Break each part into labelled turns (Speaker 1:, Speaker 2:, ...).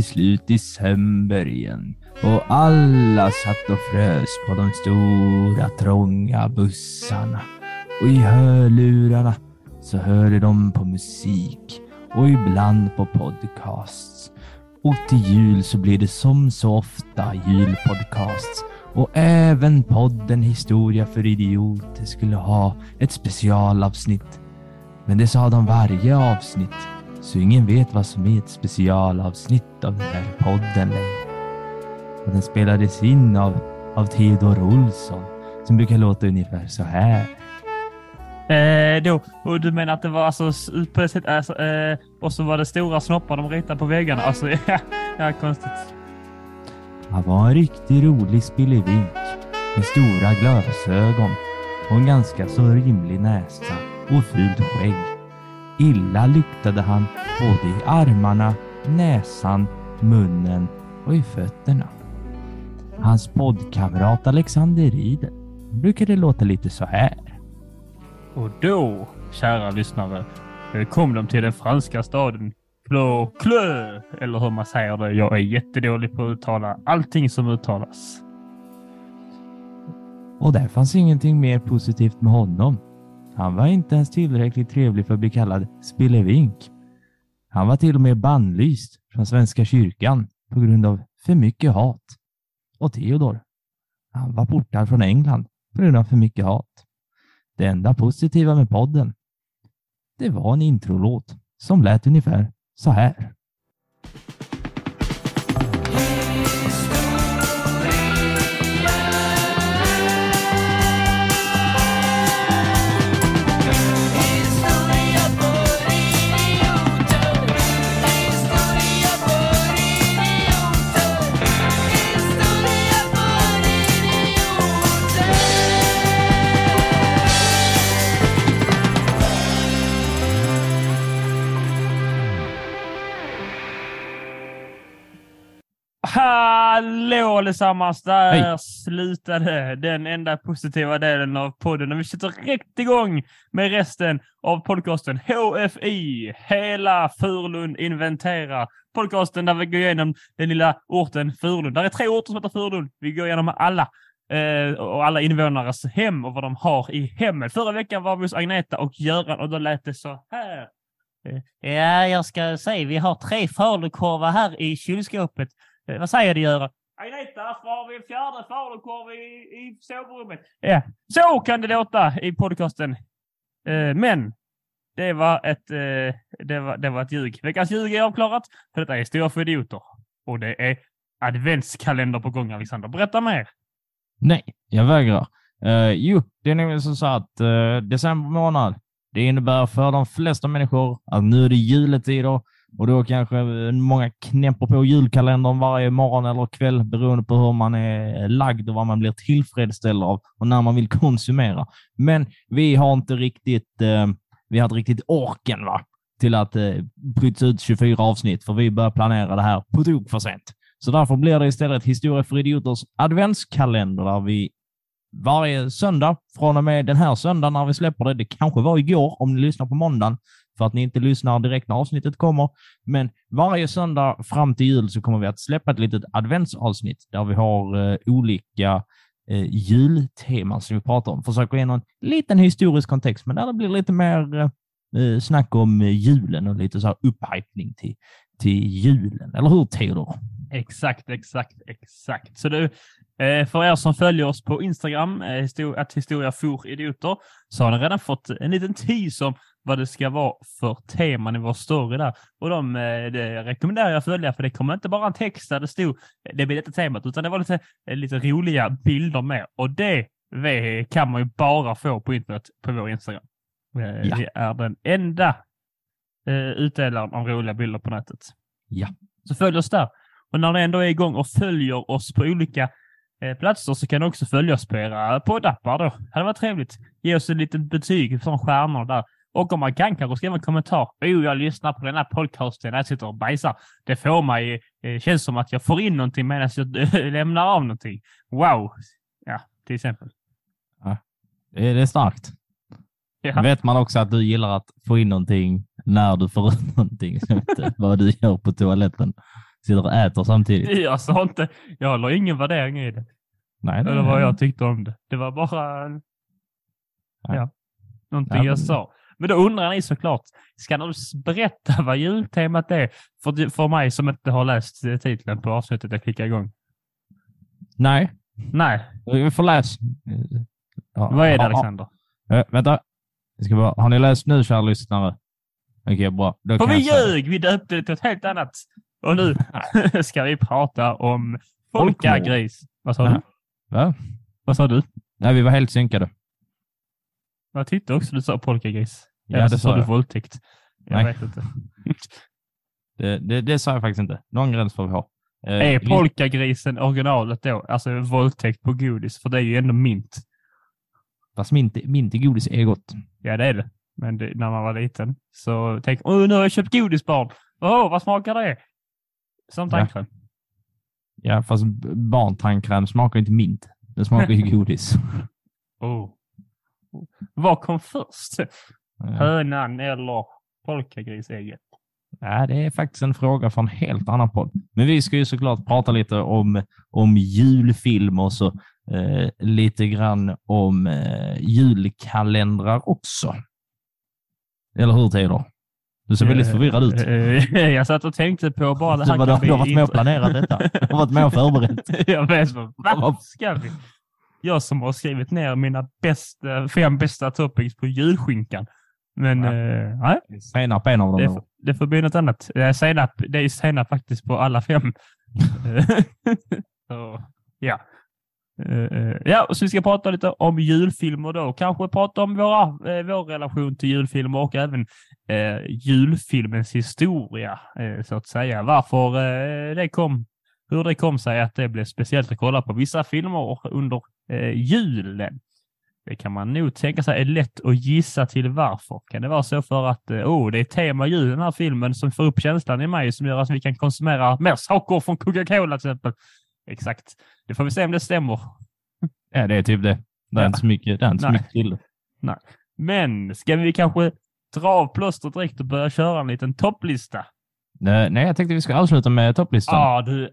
Speaker 1: Till slut december igen och alla satt och frös på de stora trånga bussarna. Och i hörlurarna så hörde de på musik och ibland på podcasts. Och till jul så blir det som så ofta julpodcasts och även podden Historia för idioter skulle ha ett specialavsnitt. Men det sa de varje avsnitt, så ingen vet vad som är ett specialavsnitt av den här podden längre. Och den spelades in av, av Theodor Olsson, som brukar låta ungefär så här.
Speaker 2: Eh, då, och du menar att det var alltså på det sättet, alltså, eh, och så var det stora snoppar de ritade på väggarna? Alltså, ja, ja konstigt.
Speaker 1: Han var en riktigt rolig spillevink med stora glasögon och en ganska så rimlig näsa och fult skägg. Illa luktade han både i armarna, näsan, munnen och i fötterna. Hans poddkamrat Alexander Riedel brukade låta lite så här.
Speaker 2: Och då, kära lyssnare, kom de till den franska staden Clö, eller hur man säger det. Jag är jättedålig på att uttala allting som uttalas.
Speaker 1: Och där fanns ingenting mer positivt med honom. Han var inte ens tillräckligt trevlig för att bli kallad Spillevink. Han var till och med bannlyst från Svenska kyrkan på grund av för mycket hat. Och Theodor, han var portad från England på grund av för mycket hat. Det enda positiva med podden, det var en introlåt som lät ungefär så här.
Speaker 2: Hallå allesammans! Där
Speaker 1: Hej.
Speaker 2: slutade den enda positiva delen av podden och vi sätter direkt igång med resten av podcasten HFI, Hela Furulund inventerar. Podcasten där vi går igenom den lilla orten Furulund. Där är tre orter som heter Furulund. Vi går igenom alla eh, och alla invånares hem och vad de har i hemmet. Förra veckan var vi hos Agneta och Göran och då lät det så här. Eh, Ja, jag ska säga, vi har tre falukorvar här i kylskåpet. Eh, vad säger du Göran? Agneta, varför har vi en fjärde falukorv i, i sovrummet? Ja, så kan det låta i podcasten. Eh, men det var ett, eh, det var, det var ett ljug. Veckans ljug är avklarat, för detta är Stora för idioter. Och det är adventskalender på gång, Alexander. Berätta mer.
Speaker 1: Nej, jag vägrar. Uh, jo, det är nämligen så att uh, december månad, det innebär för de flesta människor att nu är det juletider och då kanske eh, många knäpper på julkalendern varje morgon eller kväll beroende på hur man är lagd och vad man blir tillfredsställd av och när man vill konsumera. Men vi har inte riktigt, eh, vi har inte riktigt orken va? till att eh, bryta ut 24 avsnitt, för vi börjar planera det här på tok för sent. Så därför blir det istället Historia för idioters adventskalender där vi varje söndag från och med den här söndagen när vi släpper det, det kanske var igår om ni lyssnar på måndagen, för att ni inte lyssnar direkt när avsnittet kommer. Men varje söndag fram till jul så kommer vi att släppa ett litet adventsavsnitt där vi har eh, olika eh, julteman som vi pratar om. Försöker ge någon liten historisk kontext, men där det blir lite mer eh, eh snack om eh, julen och lite så här upphypning till, till julen. Eller hur Theodor?
Speaker 2: Exakt, exakt, exakt. Så du, eh, för er som följer oss på Instagram, att historia for idioter, så har ni redan fått en liten tease om vad det ska vara för teman i vår story där. Och de eh, det rekommenderar jag att följa, för det kommer inte bara en text där det stod det blir detta temat, utan det var lite, lite roliga bilder med. Och det kan man ju bara få på internet på vår Instagram. Ja. Vi är den enda utdelaren av roliga bilder på nätet.
Speaker 1: Ja.
Speaker 2: Så följ oss där. Och när ni ändå är igång och följer oss på olika eh, platser så kan ni också följa oss på era poddappar då. Det hade varit trevligt. Ge oss ett litet betyg från stjärnor där. Och om man kan kanske skriva en kommentar. Oh, jag lyssnar på den här podcasten när jag sitter och bajsar. Det får mig, eh, känns som att jag får in någonting medan jag lämnar av någonting. Wow! Ja, till exempel.
Speaker 1: Ja, det är, det starkt. Ja. vet man också att du gillar att få in någonting när du får ut någonting. Jag vad du gör på toaletten. Sitter och äter samtidigt.
Speaker 2: Jag sa inte, jag la ingen värdering i det.
Speaker 1: Nej, det
Speaker 2: Eller vad jag tyckte om det. Det var bara en,
Speaker 1: Ja.
Speaker 2: ja, någonting
Speaker 1: Ja,
Speaker 2: jag
Speaker 1: men-
Speaker 2: sa. Men då undrar ni såklart, ska du berätta vad jultemat är för, för mig som inte har läst titeln på avsnittet jag klickar igång?
Speaker 1: Nej,
Speaker 2: Nej,
Speaker 1: vi får läs. Ja,
Speaker 2: vad är det Alexander?
Speaker 1: ja. Eh, vänta. Jag ska bara, har ni läst nu, kära lyssnare? Okej, bra. Då
Speaker 2: För vi ljög, vi döpte det till ett helt annat. Och nu ska vi prata om folkagris. Vad sa du?
Speaker 1: Va?
Speaker 2: Vad sa du?
Speaker 1: Nej, vi var helt synkade.
Speaker 2: Jag tyckte också du sa polkagris.
Speaker 1: Ja,
Speaker 2: Eller
Speaker 1: det
Speaker 2: så
Speaker 1: sa
Speaker 2: du våldtäkt. Jag
Speaker 1: Nej.
Speaker 2: vet inte.
Speaker 1: Det, det, det sa jag faktiskt inte. Någon gräns får vi ha. Eh,
Speaker 2: Är polkagrisen originalet då? Alltså våldtäkt på godis? För det är ju ändå mint.
Speaker 1: Fast mint, mint i godis är gott.
Speaker 2: Ja, det är det. Men det, när man var liten så tänkte man, nu har jag köpt godisbarn. Åh, vad smakar det? Som
Speaker 1: Ja.
Speaker 2: tandkräm.
Speaker 1: Ja, fast b- barntandkräm smakar inte mint. Den smakar ju godis.
Speaker 2: Oh. Vad kom först?
Speaker 1: Ja.
Speaker 2: Hönan eller polkagrisägget?
Speaker 1: Ja, det är faktiskt en fråga för en helt annan podd. Men vi ska ju såklart prata lite om, om julfilm och så eh, lite grann om eh, julkalendrar också. Eller hur Theodor? Du ser väldigt förvirrad ut.
Speaker 2: Eh, Jag satt och tänkte på bara det
Speaker 1: Du,
Speaker 2: här
Speaker 1: var,
Speaker 2: kan
Speaker 1: du har varit med och planerat detta. Du har varit med och förberett.
Speaker 2: Jag vet vad, vad ska vi? Jag som har skrivit ner mina bästa, fem bästa toppings på julskinkan. Men
Speaker 1: Ja.
Speaker 2: eh, nej,
Speaker 1: Senap en av dem.
Speaker 2: det,
Speaker 1: då.
Speaker 2: det får bli något annat. Senap, det är senap faktiskt på alla fem. Så, ja. Eh, eh, Ja, och så vi ska prata lite om julfilmer då. Kanske prata om våra, eh, vår relation till julfilmer och även eh, julfilmens historia, eh, så att säga. Varför eh, det kom, hur det kom sig att det blev speciellt att kolla på vissa filmer under eh, julen. Det kan man nog tänka sig är lätt att gissa till varför. Kan det vara så för att eh, oh, det är tema i den här filmen som får upp känslan i mig som gör att vi kan konsumera mer saker från Coca-Cola till exempel. Exakt. Det får vi se om det stämmer.
Speaker 1: Ja, det är typ det. Det är
Speaker 2: Ja.
Speaker 1: inte så mycket, det är inte så
Speaker 2: Nej.
Speaker 1: mycket till det.
Speaker 2: Men ska vi kanske dra av plåstret direkt och börja köra en liten topplista?
Speaker 1: Eh, Nej, jag tänkte vi ska avsluta med topplistan.
Speaker 2: Ja, du.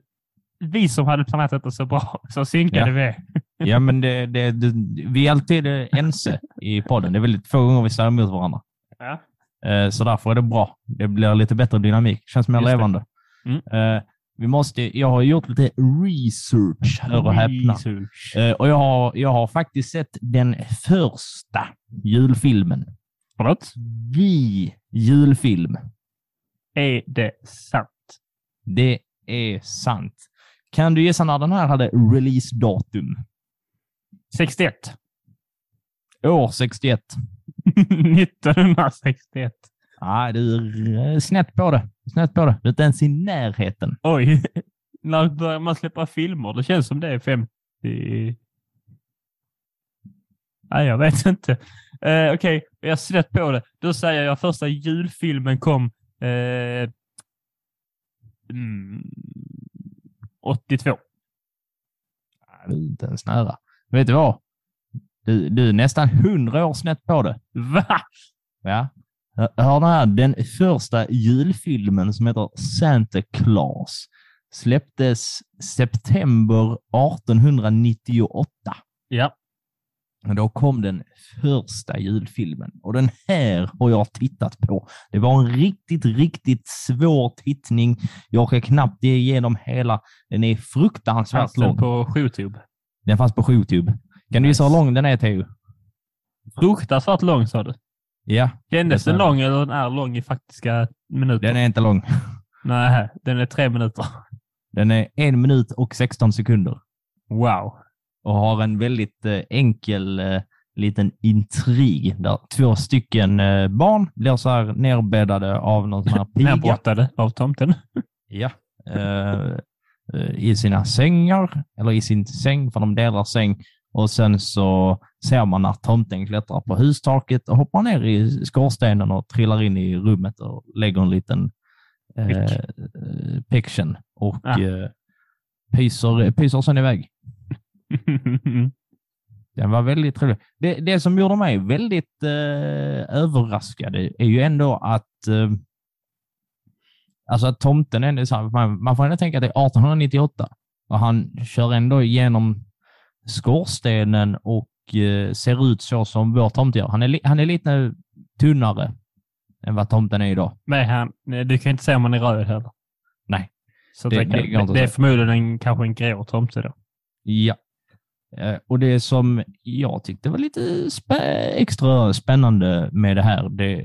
Speaker 2: Vi som hade planerat detta så bra, så synkade
Speaker 1: Ja.
Speaker 2: vi.
Speaker 1: Ja, men det, det, det, vi är alltid ense i podden. Det är väldigt få gånger vi säger emot varandra.
Speaker 2: Ja.
Speaker 1: Eh, Så därför är det bra. Det blir lite bättre dynamik. Känns mer
Speaker 2: Just
Speaker 1: levande.
Speaker 2: Mm.
Speaker 1: Eh, Vi måste, jag har gjort lite research, hör och häpna. Eh, Och jag har, jag har faktiskt sett den första julfilmen.
Speaker 2: Förlåt?
Speaker 1: Vi julfilm.
Speaker 2: Är det sant?
Speaker 1: Det är sant. Kan du gissa när den här hade releasedatum?
Speaker 2: 61.
Speaker 1: År 61.
Speaker 2: 1961.
Speaker 1: Nej, du är eh, snett på det. Snett på det. Du är inte ens i närheten.
Speaker 2: Oj. När börjar man släppa filmer? Det känns som det är 50... Nej, jag vet inte. Eh, Okej, jag har sett på det. Då säger jag första julfilmen kom eh, mm, 82.
Speaker 1: Nej, Du är inte ens nära. Vet du vad? Du, du är nästan hundra år snett på det.
Speaker 2: Va?
Speaker 1: Ja. Hör hör den här, den första julfilmen som heter Santa Claus släpptes september 1898.
Speaker 2: Ja.
Speaker 1: Och Då kom den första julfilmen och den här har jag tittat på. Det var en riktigt, riktigt svår tittning. Jag orkar knappt ge igenom hela. Den är fruktansvärt lång.
Speaker 2: på Youtube?
Speaker 1: Den fanns på Youtube. Kan du gissa hur
Speaker 2: Nice.
Speaker 1: lång den är, Theo?
Speaker 2: Fruktansvärt lång sa du.
Speaker 1: Ja,
Speaker 2: Kändes den lång eller den är lång i faktiska minuter?
Speaker 1: den är inte lång.
Speaker 2: Nej, den är tre minuter.
Speaker 1: Den är en minut och 16 sekunder
Speaker 2: Wow.
Speaker 1: och har en väldigt eh, enkel eh, liten intrig där två stycken eh, barn blir så här nerbäddade av någon sån här piga.
Speaker 2: Nerbrottade av tomten.
Speaker 1: Ja. Eh, I sina sängar, eller i sin säng, för de delar säng. Och sen så ser man att tomten klättrar på hustaket och hoppar ner i skorstenen och trillar in i rummet och lägger en liten eh,
Speaker 2: Pick.
Speaker 1: piction och
Speaker 2: Ah.
Speaker 1: eh, pyser, pyser sen iväg. Den var väldigt trevlig. Det, det som gjorde mig väldigt eh, överraskad är ju ändå att eh, alltså att tomten ändå är så här, man, man får ändå tänka att det är 1898 och han kör ändå igenom skorstenen och eh, ser ut så som vår tomte gör. Han är, han är lite tunnare än vad tomten är idag.
Speaker 2: Men han, du kan inte säga om han är röd heller.
Speaker 1: Nej.
Speaker 2: Så
Speaker 1: Det-
Speaker 2: det,
Speaker 1: det
Speaker 2: det, det är förmodligen en, kanske en grå tomte då.
Speaker 1: Ja. Eh, Och det som jag tyckte var lite spä extra spännande med det här, det,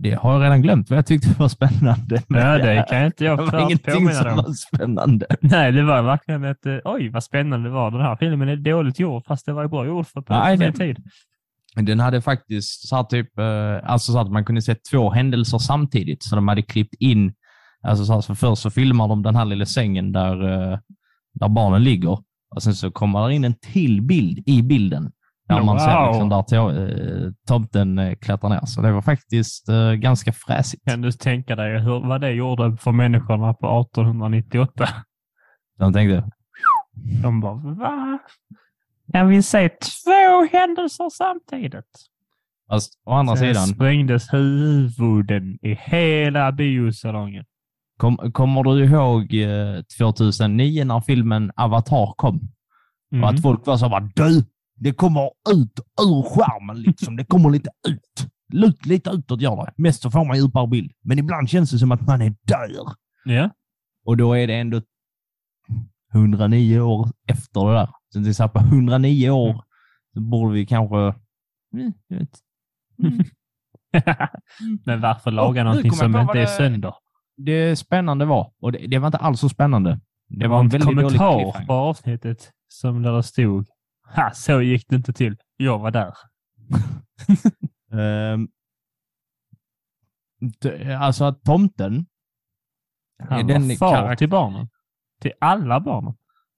Speaker 1: det har jag redan glömt vad jag tyckte var spännande.
Speaker 2: Ja, det kan inte jag
Speaker 1: det var ingenting som var spännande.
Speaker 2: Nej, det var verkligen ett eh, oj vad spännande det var. Den här filmen är dåligt gjord, fast det var ju bra gjord för på
Speaker 1: Nej, det-
Speaker 2: tid.
Speaker 1: Den hade faktiskt så här typ, eh, alltså så att man kunde se två händelser samtidigt, så de hade klippt in, alltså så här, så först så filmar de den här lilla sängen där, eh, där barnen ligger och sen så kommer det in en till bild i bilden där man ser liksom där to- eh, tomten eh, klättrar ner. Så det var faktiskt eh, ganska fräsigt.
Speaker 2: Kan du tänka dig hur, vad det gjorde för människorna på 1898?
Speaker 1: De tänkte,
Speaker 2: De bara, va? Kan vi se två händelser samtidigt?
Speaker 1: fast å andra
Speaker 2: Sen
Speaker 1: sidan,
Speaker 2: sprängdes huvuden i hela biosalongen.
Speaker 1: kom, kommer du ihåg eh, 2009 när filmen Avatar kom?
Speaker 2: Mm.
Speaker 1: Och att folk var så bara, du, det kommer ut ur skärmen liksom. Det kommer lite ut. Lut, lite utåt gör det. Mest så får man djupare bild. Men ibland känns det som att man är där.
Speaker 2: Ja.
Speaker 1: Och då är det ändå 109 år efter det där. Så det är på 109 år så borde vi kanske... Mm. Mm.
Speaker 2: Men varför laga
Speaker 1: nu
Speaker 2: någonting som inte är
Speaker 1: det-
Speaker 2: sönder?
Speaker 1: Det spännande var, och det, det var inte alls så spännande.
Speaker 2: Det var en
Speaker 1: väldigt dålig
Speaker 2: kommentar på avsnittet som där det stod ha, så gick det inte till. Jag var där.
Speaker 1: Ehm, t- alltså att tomten
Speaker 2: Han
Speaker 1: är
Speaker 2: var
Speaker 1: den
Speaker 2: far till barnen. Till alla barnen.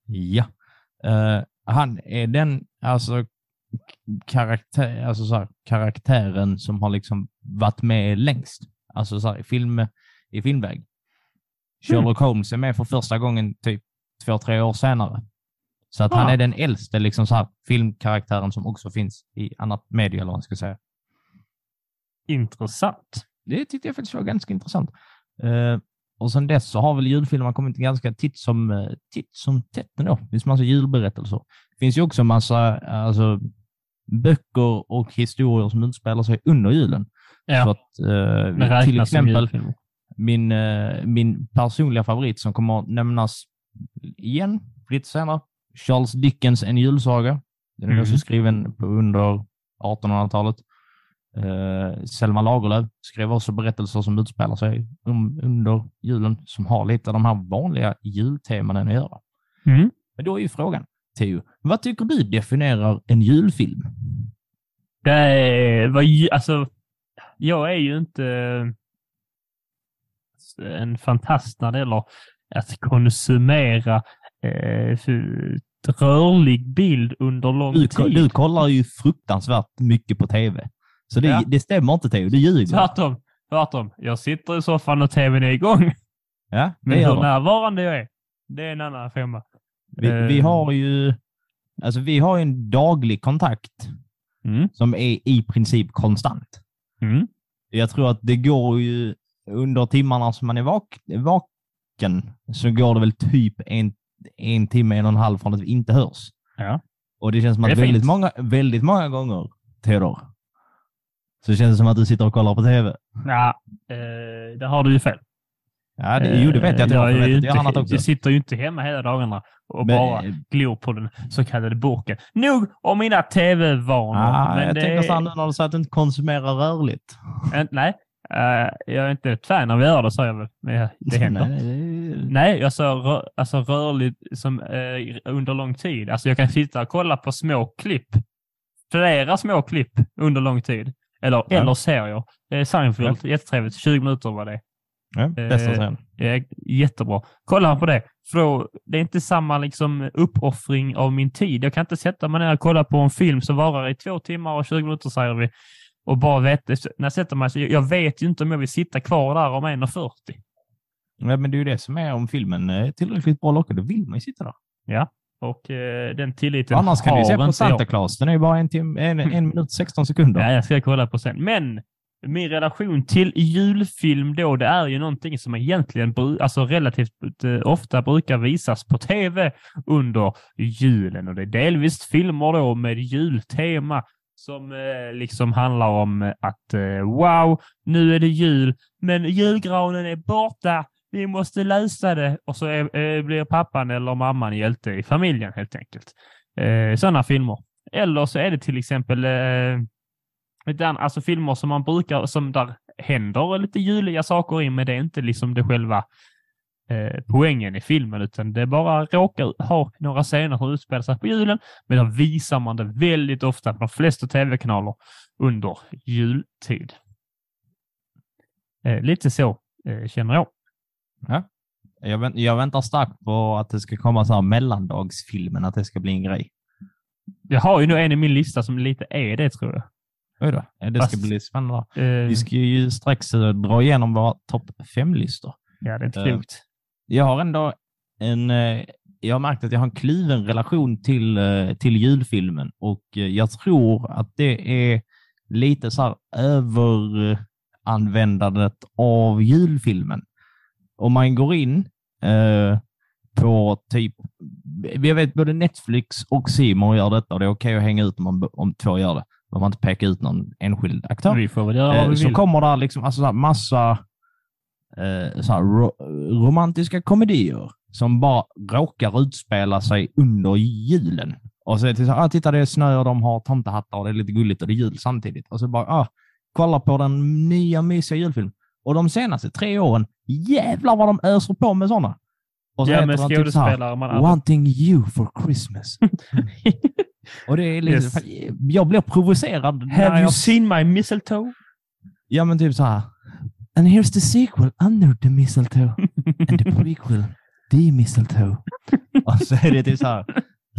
Speaker 1: Ja. Eh, han är den alltså, karaktär, alltså så här, karaktären som har liksom varit med längst. Alltså så här, i, film, i filmväg. Sherlock Holmes är med för första gången typ två, tre år senare. Så att han
Speaker 2: Ah.
Speaker 1: är den äldste liksom så här, filmkaraktären som också finns i annat media, eller vad man ska säga.
Speaker 2: Intressant.
Speaker 1: Det tyckte jag faktiskt var ganska intressant. Eh, och sen dess så har väl julfilmer kommit ganska titt som, uh, titt som tätt ändå. Det finns massa julberättelser. Det finns ju också massa alltså, böcker och historier som utspelar sig under julen. Så
Speaker 2: Ja,
Speaker 1: att, eh, till exempel min, eh, min personliga favorit som kommer att nämnas igen lite senare. Charles Dickens En julsaga. Den är
Speaker 2: Mhm.
Speaker 1: också skriven på under 1800-talet. Eh, Selma Lagerlöf skrev också berättelser som utspelar sig um, under julen som har lite av de här vanliga jultemana att göra.
Speaker 2: Mm.
Speaker 1: Men då är ju frågan, Theo, vad tycker du definierar en julfilm?
Speaker 2: Det var ju, alltså, jag är ju inte en fantast när det gäller att konsumera eh, rörlig bild under lång
Speaker 1: Du,
Speaker 2: tid.
Speaker 1: du kollar ju fruktansvärt mycket på tv. Så det,
Speaker 2: Ja.
Speaker 1: det stämmer inte Theo, du ljuger.
Speaker 2: Tvärtom. Tvärtom. Jag sitter i soffan och tvn är igång.
Speaker 1: Ja,
Speaker 2: Men hur
Speaker 1: de.
Speaker 2: närvarande jag är, det är en annan femma.
Speaker 1: Vi, vi
Speaker 2: Eh,
Speaker 1: har ju alltså vi har en daglig kontakt
Speaker 2: Mm.
Speaker 1: som är i princip konstant.
Speaker 2: Mm.
Speaker 1: Jag tror att det går ju under timmarna som man är vak vaken så går det väl typ en, en timme, en och en halv från att vi inte hörs.
Speaker 2: Ja.
Speaker 1: Och det känns som att väldigt
Speaker 2: fint.
Speaker 1: många, väldigt många gånger, Theodor, så känns det som att du sitter och kollar på tv.
Speaker 2: Ja, eh, där har du ju fel.
Speaker 1: Ja, det, jo, det vet jag att jag har. Jag jag har
Speaker 2: inte,
Speaker 1: också.
Speaker 2: jag sitter ju inte hemma hela dagarna och
Speaker 1: Men,
Speaker 2: bara
Speaker 1: eh,
Speaker 2: glor på den så kallade burken. Nog om mina tv-vanor.
Speaker 1: ah,
Speaker 2: men
Speaker 1: jag
Speaker 2: det
Speaker 1: tänker så här
Speaker 2: är-
Speaker 1: nu när du säger att du inte konsumerar rörligt.
Speaker 2: Eh, nej, eh, jag är inte ett fan av att göra det, sa jag väl. Men det händer.
Speaker 1: Nej,
Speaker 2: Nej, jag sa rö alltså rörligt som, eh, under lång tid. Alltså jag kan sitta och kolla på små klipp. Flera små klipp under lång tid. Eller,
Speaker 1: Ja.
Speaker 2: eller serier. Eh, Seinfeld, jättetrevligt. 20 minuter var det.
Speaker 1: Ja, bästa
Speaker 2: Eh,
Speaker 1: serien.
Speaker 2: Eh, jättebra. Kolla på det. För då, det är inte samma liksom, uppoffring av min tid. Jag kan inte sätta mig ner och kolla på en film som varar i två timmar och 20 minuter, säger vi. Och bara veta, när jag sätter mig, så jag vet ju inte om jag vill sitta kvar där om 1.40.
Speaker 1: Ja, men det är ju det som är om filmen är tillräckligt bra lockad, då vill man ju sitta där.
Speaker 2: Ja. Och eh, den tilliten
Speaker 1: Annars kan du se på Santa. Claus. Den är ju bara en, tim- en, en minut 16 sekunder.
Speaker 2: Ja, jag ska kolla på sen. Men min relation till julfilm då, det är ju någonting som egentligen alltså relativt eh, ofta brukar visas på tv under julen. Och det är delvis filmer då med jultema som eh, liksom handlar om eh, att eh, wow, nu är det jul, men julgranen är borta. Vi måste lösa det. Och så är, eh, blir pappan eller mamman hjälte i familjen helt enkelt. Eh, Sådana filmer. Eller så är det till exempel eh, alltså filmer som man brukar, som där händer lite juliga saker i, men det är inte liksom det själva eh, poängen i filmen, utan det bara råkar ha några scener som utspelar sig på julen, men då visar man det väldigt ofta på de flesta tv-kanaler under jultid. Eh, lite så eh, känner jag.
Speaker 1: Jag, vänt, jag väntar starkt på att det ska komma så här mellandagsfilmen, att det ska bli en grej.
Speaker 2: Jag har ju nog en i min lista som lite är det, tror jag.
Speaker 1: Oj då. Ja, Det ska
Speaker 2: Fast-
Speaker 1: bli spännande.
Speaker 2: Eh,
Speaker 1: Vi ska ju strax eh, dra igenom våra topp fem-listor.
Speaker 2: ja, det är inte
Speaker 1: eh,
Speaker 2: klokt.
Speaker 1: Jag har ändå en... eh, Jag har märkt att jag har en kluven relation till, eh, till julfilmen och eh, jag tror att det är lite så här överanvändandet av julfilmen. Om man går in eh, på typ... Jag vet både Netflix och Simon gör detta och det är okej att hänga ut om, man, om två gör det. Man inte peka ut någon enskild aktör.
Speaker 2: Vi får väl göra vad vi
Speaker 1: så
Speaker 2: vill.
Speaker 1: kommer det liksom alltså, så massa eh, så ro romantiska komedier som bara råkar utspela sig under julen. Och så är det så här, ah, titta det är snö och de har tomtehattar och det är lite gulligt och det är jul samtidigt. Och så bara, ah, kolla på den nya mysiga julfilmen. Och de senaste tre åren, jävlar vad de öser på med sådana. Och så
Speaker 2: Ja,
Speaker 1: heter
Speaker 2: med
Speaker 1: typ
Speaker 2: skådespelare man aldrig...
Speaker 1: Wanting you for Christmas. och det är liksom, jag blir provocerad.
Speaker 2: Have you
Speaker 1: jag
Speaker 2: seen my mistletoe?
Speaker 1: Ja, men typ så här. And here's the sequel under the mistletoe. And the prequel, the mistletoe. Och så är det typ så här.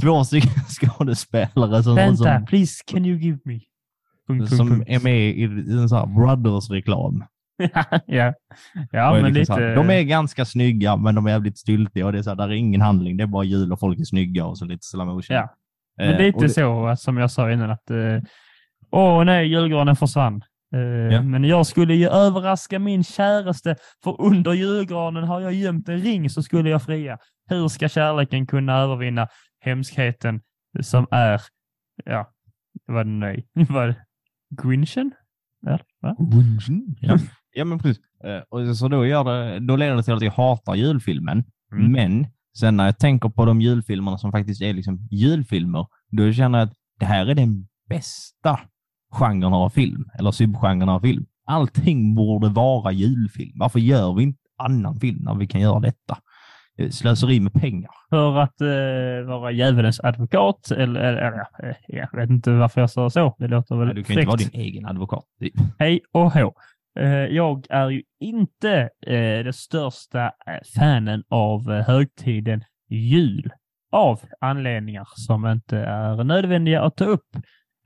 Speaker 1: Två stycken skådespelare som,
Speaker 2: Vänta,
Speaker 1: som,
Speaker 2: please can you give me? Punkt,
Speaker 1: som
Speaker 2: punkt.
Speaker 1: är med i en så här Brothers-reklam.
Speaker 2: ja, ja men
Speaker 1: liksom
Speaker 2: lite...
Speaker 1: här, de är ganska snygga, men de är jävligt styltiga. Och det är så här, där är ingen handling. Det är bara jul och folk är snygga och så lite slow motion.
Speaker 2: Ja, Men
Speaker 1: Eh,
Speaker 2: lite
Speaker 1: och det-
Speaker 2: så som jag sa innan att eh, åh nej, julgranen försvann. Eh,
Speaker 1: Ja.
Speaker 2: Men jag skulle ju överraska min käraste, för under julgranen har jag gömt en ring så skulle jag fria. Hur ska kärleken kunna övervinna hemskheten som är, ja, vad nej, vad Grinchen? Ja, va?
Speaker 1: Ja. ja, men precis. Eh, Och så då, gör det, då leder det till att jag hatar julfilmen.
Speaker 2: Mm.
Speaker 1: Men sen när jag tänker på de julfilmerna som faktiskt är liksom julfilmer, då känner jag att det här är den bästa genren av film, eller subgenren av film. Allting borde vara julfilm. Varför gör vi inte annan film när vi kan göra detta? Slöseri med pengar.
Speaker 2: För att eh, vara djävulens advokat, eller, eller, ja, eh, jag vet inte varför jag sa så. Det låter väl
Speaker 1: Nej, Du kan ju inte vara
Speaker 2: fräckt.
Speaker 1: din egen advokat.
Speaker 2: Hej och hå. Eh, Jag är ju inte eh, det största eh, fanen av högtiden jul av anledningar som inte är nödvändiga att ta upp.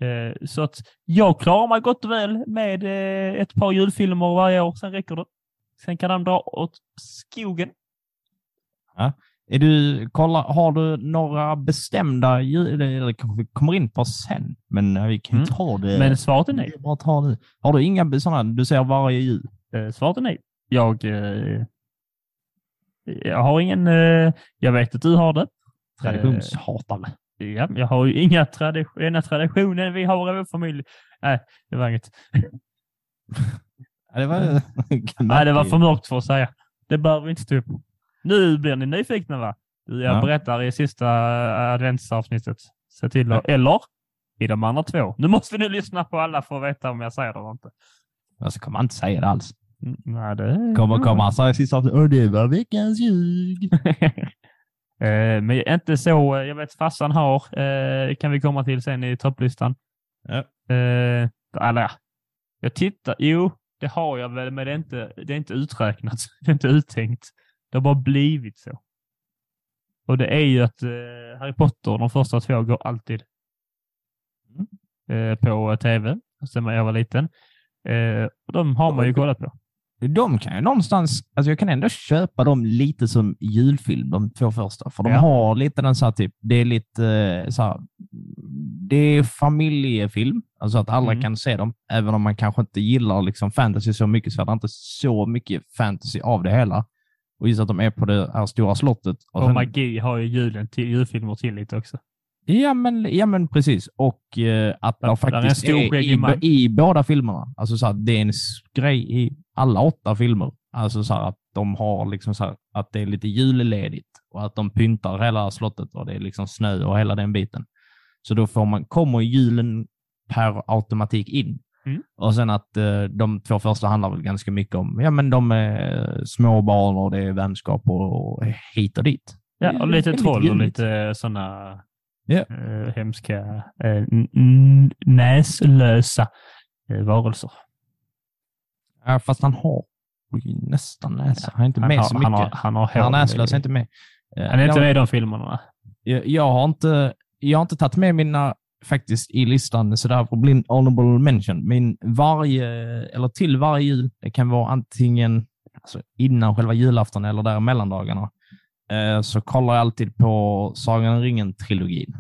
Speaker 2: Eh, Så att jag klarar mig gott och väl med eh, ett par julfilmer varje år, sen räcker det. Sen kan de dra åt skogen.
Speaker 1: Är du, kolla, har du några bestämda jul, eller kanske vi kommer in på sen, men vi kan ju
Speaker 2: Mm.
Speaker 1: ta det.
Speaker 2: Men svaret är nej.
Speaker 1: Det bara ta nu. Har du inga sådana du ser varje jul?
Speaker 2: Eh, Svaret är nej. Jag, eh, jag har ingen... eh, Jag vet att du har det.
Speaker 1: Traditionshatare.
Speaker 2: Ja, jag har ju inga tradition, ena traditionen vi har i vår familj. Nej, det var inget.
Speaker 1: Ja, det var,
Speaker 2: Nej, det var för mörkt för att säga. Det behöver vi inte stå upp. Nu blir ni nyfikna va? Jag
Speaker 1: Ja.
Speaker 2: berättar i sista eh, adventsavsnittet. Se till att, eller i de andra två. Nu måste ni lyssna på alla för att veta om jag säger det eller inte.
Speaker 1: Alltså kommer han inte säga det alls.
Speaker 2: Mm, Nej, det...
Speaker 1: Kommer, kommer han säga sista avsnittet, "Åh, det var veckans ljug.
Speaker 2: Eh, Men inte så. eh, Jag vet farsan har, eh, kan vi komma till sen i topplistan.
Speaker 1: Ja.
Speaker 2: Eller ja, jag tittar. Jo, det har jag väl, men det är inte, det är inte uträknat. Det är inte uttänkt. Det har bara blivit så. Och det är ju att Harry Potter, de första två, går alltid eh, på tv, sen jag var liten. Och de har man ju kollat på.
Speaker 1: De kan ju någonstans, alltså jag kan ändå köpa dem lite som julfilm, de två första. För de
Speaker 2: Ja.
Speaker 1: har lite den så här typ, det är lite eh, så här, det är familjefilm, alltså att alla
Speaker 2: Mm.
Speaker 1: kan se dem. Även om man kanske inte gillar liksom fantasy så mycket så är det inte så mycket fantasy av det hela. Och just att de är på det här stora slottet.
Speaker 2: Och
Speaker 1: sen-
Speaker 2: magi har ju julen till, julfilmer till lite också.
Speaker 1: Ja men, ja, men precis. Och eh, att det
Speaker 2: är en
Speaker 1: faktiskt är
Speaker 2: skäggig
Speaker 1: i, i båda filmerna. Alltså så här, det är en grej i alla åtta filmer. Alltså så här, att de har liksom så här, att det är lite julledigt och att de pyntar hela slottet och det är liksom snö och hela den biten. Så då får man, kommer julen per automatik in.
Speaker 2: Mm.
Speaker 1: Och sen att eh, de två första handlar väl ganska mycket om, ja men de är små barn och det är vänskap och, och hit och dit.
Speaker 2: Ja,
Speaker 1: är
Speaker 2: och lite troll och lite sådana
Speaker 1: Ja.
Speaker 2: eh, hemska eh, n- näslösa eh, varelser.
Speaker 1: Ja, fast han har ju nästan näsa. Han är inte
Speaker 2: Han
Speaker 1: med
Speaker 2: har,
Speaker 1: så mycket.
Speaker 2: han har, han har
Speaker 1: Han
Speaker 2: hår.
Speaker 1: är näslös, är inte med.
Speaker 2: Han är inte med i de filmerna.
Speaker 1: jag, jag, har inte, jag har inte tagit med mina faktiskt i listan sådär för blind honorable mention. Min varje, eller till varje jul, det kan vara antingen alltså innan själva julafton eller där mellandagarna, så kollar jag alltid på Sagan om ringen-trilogin.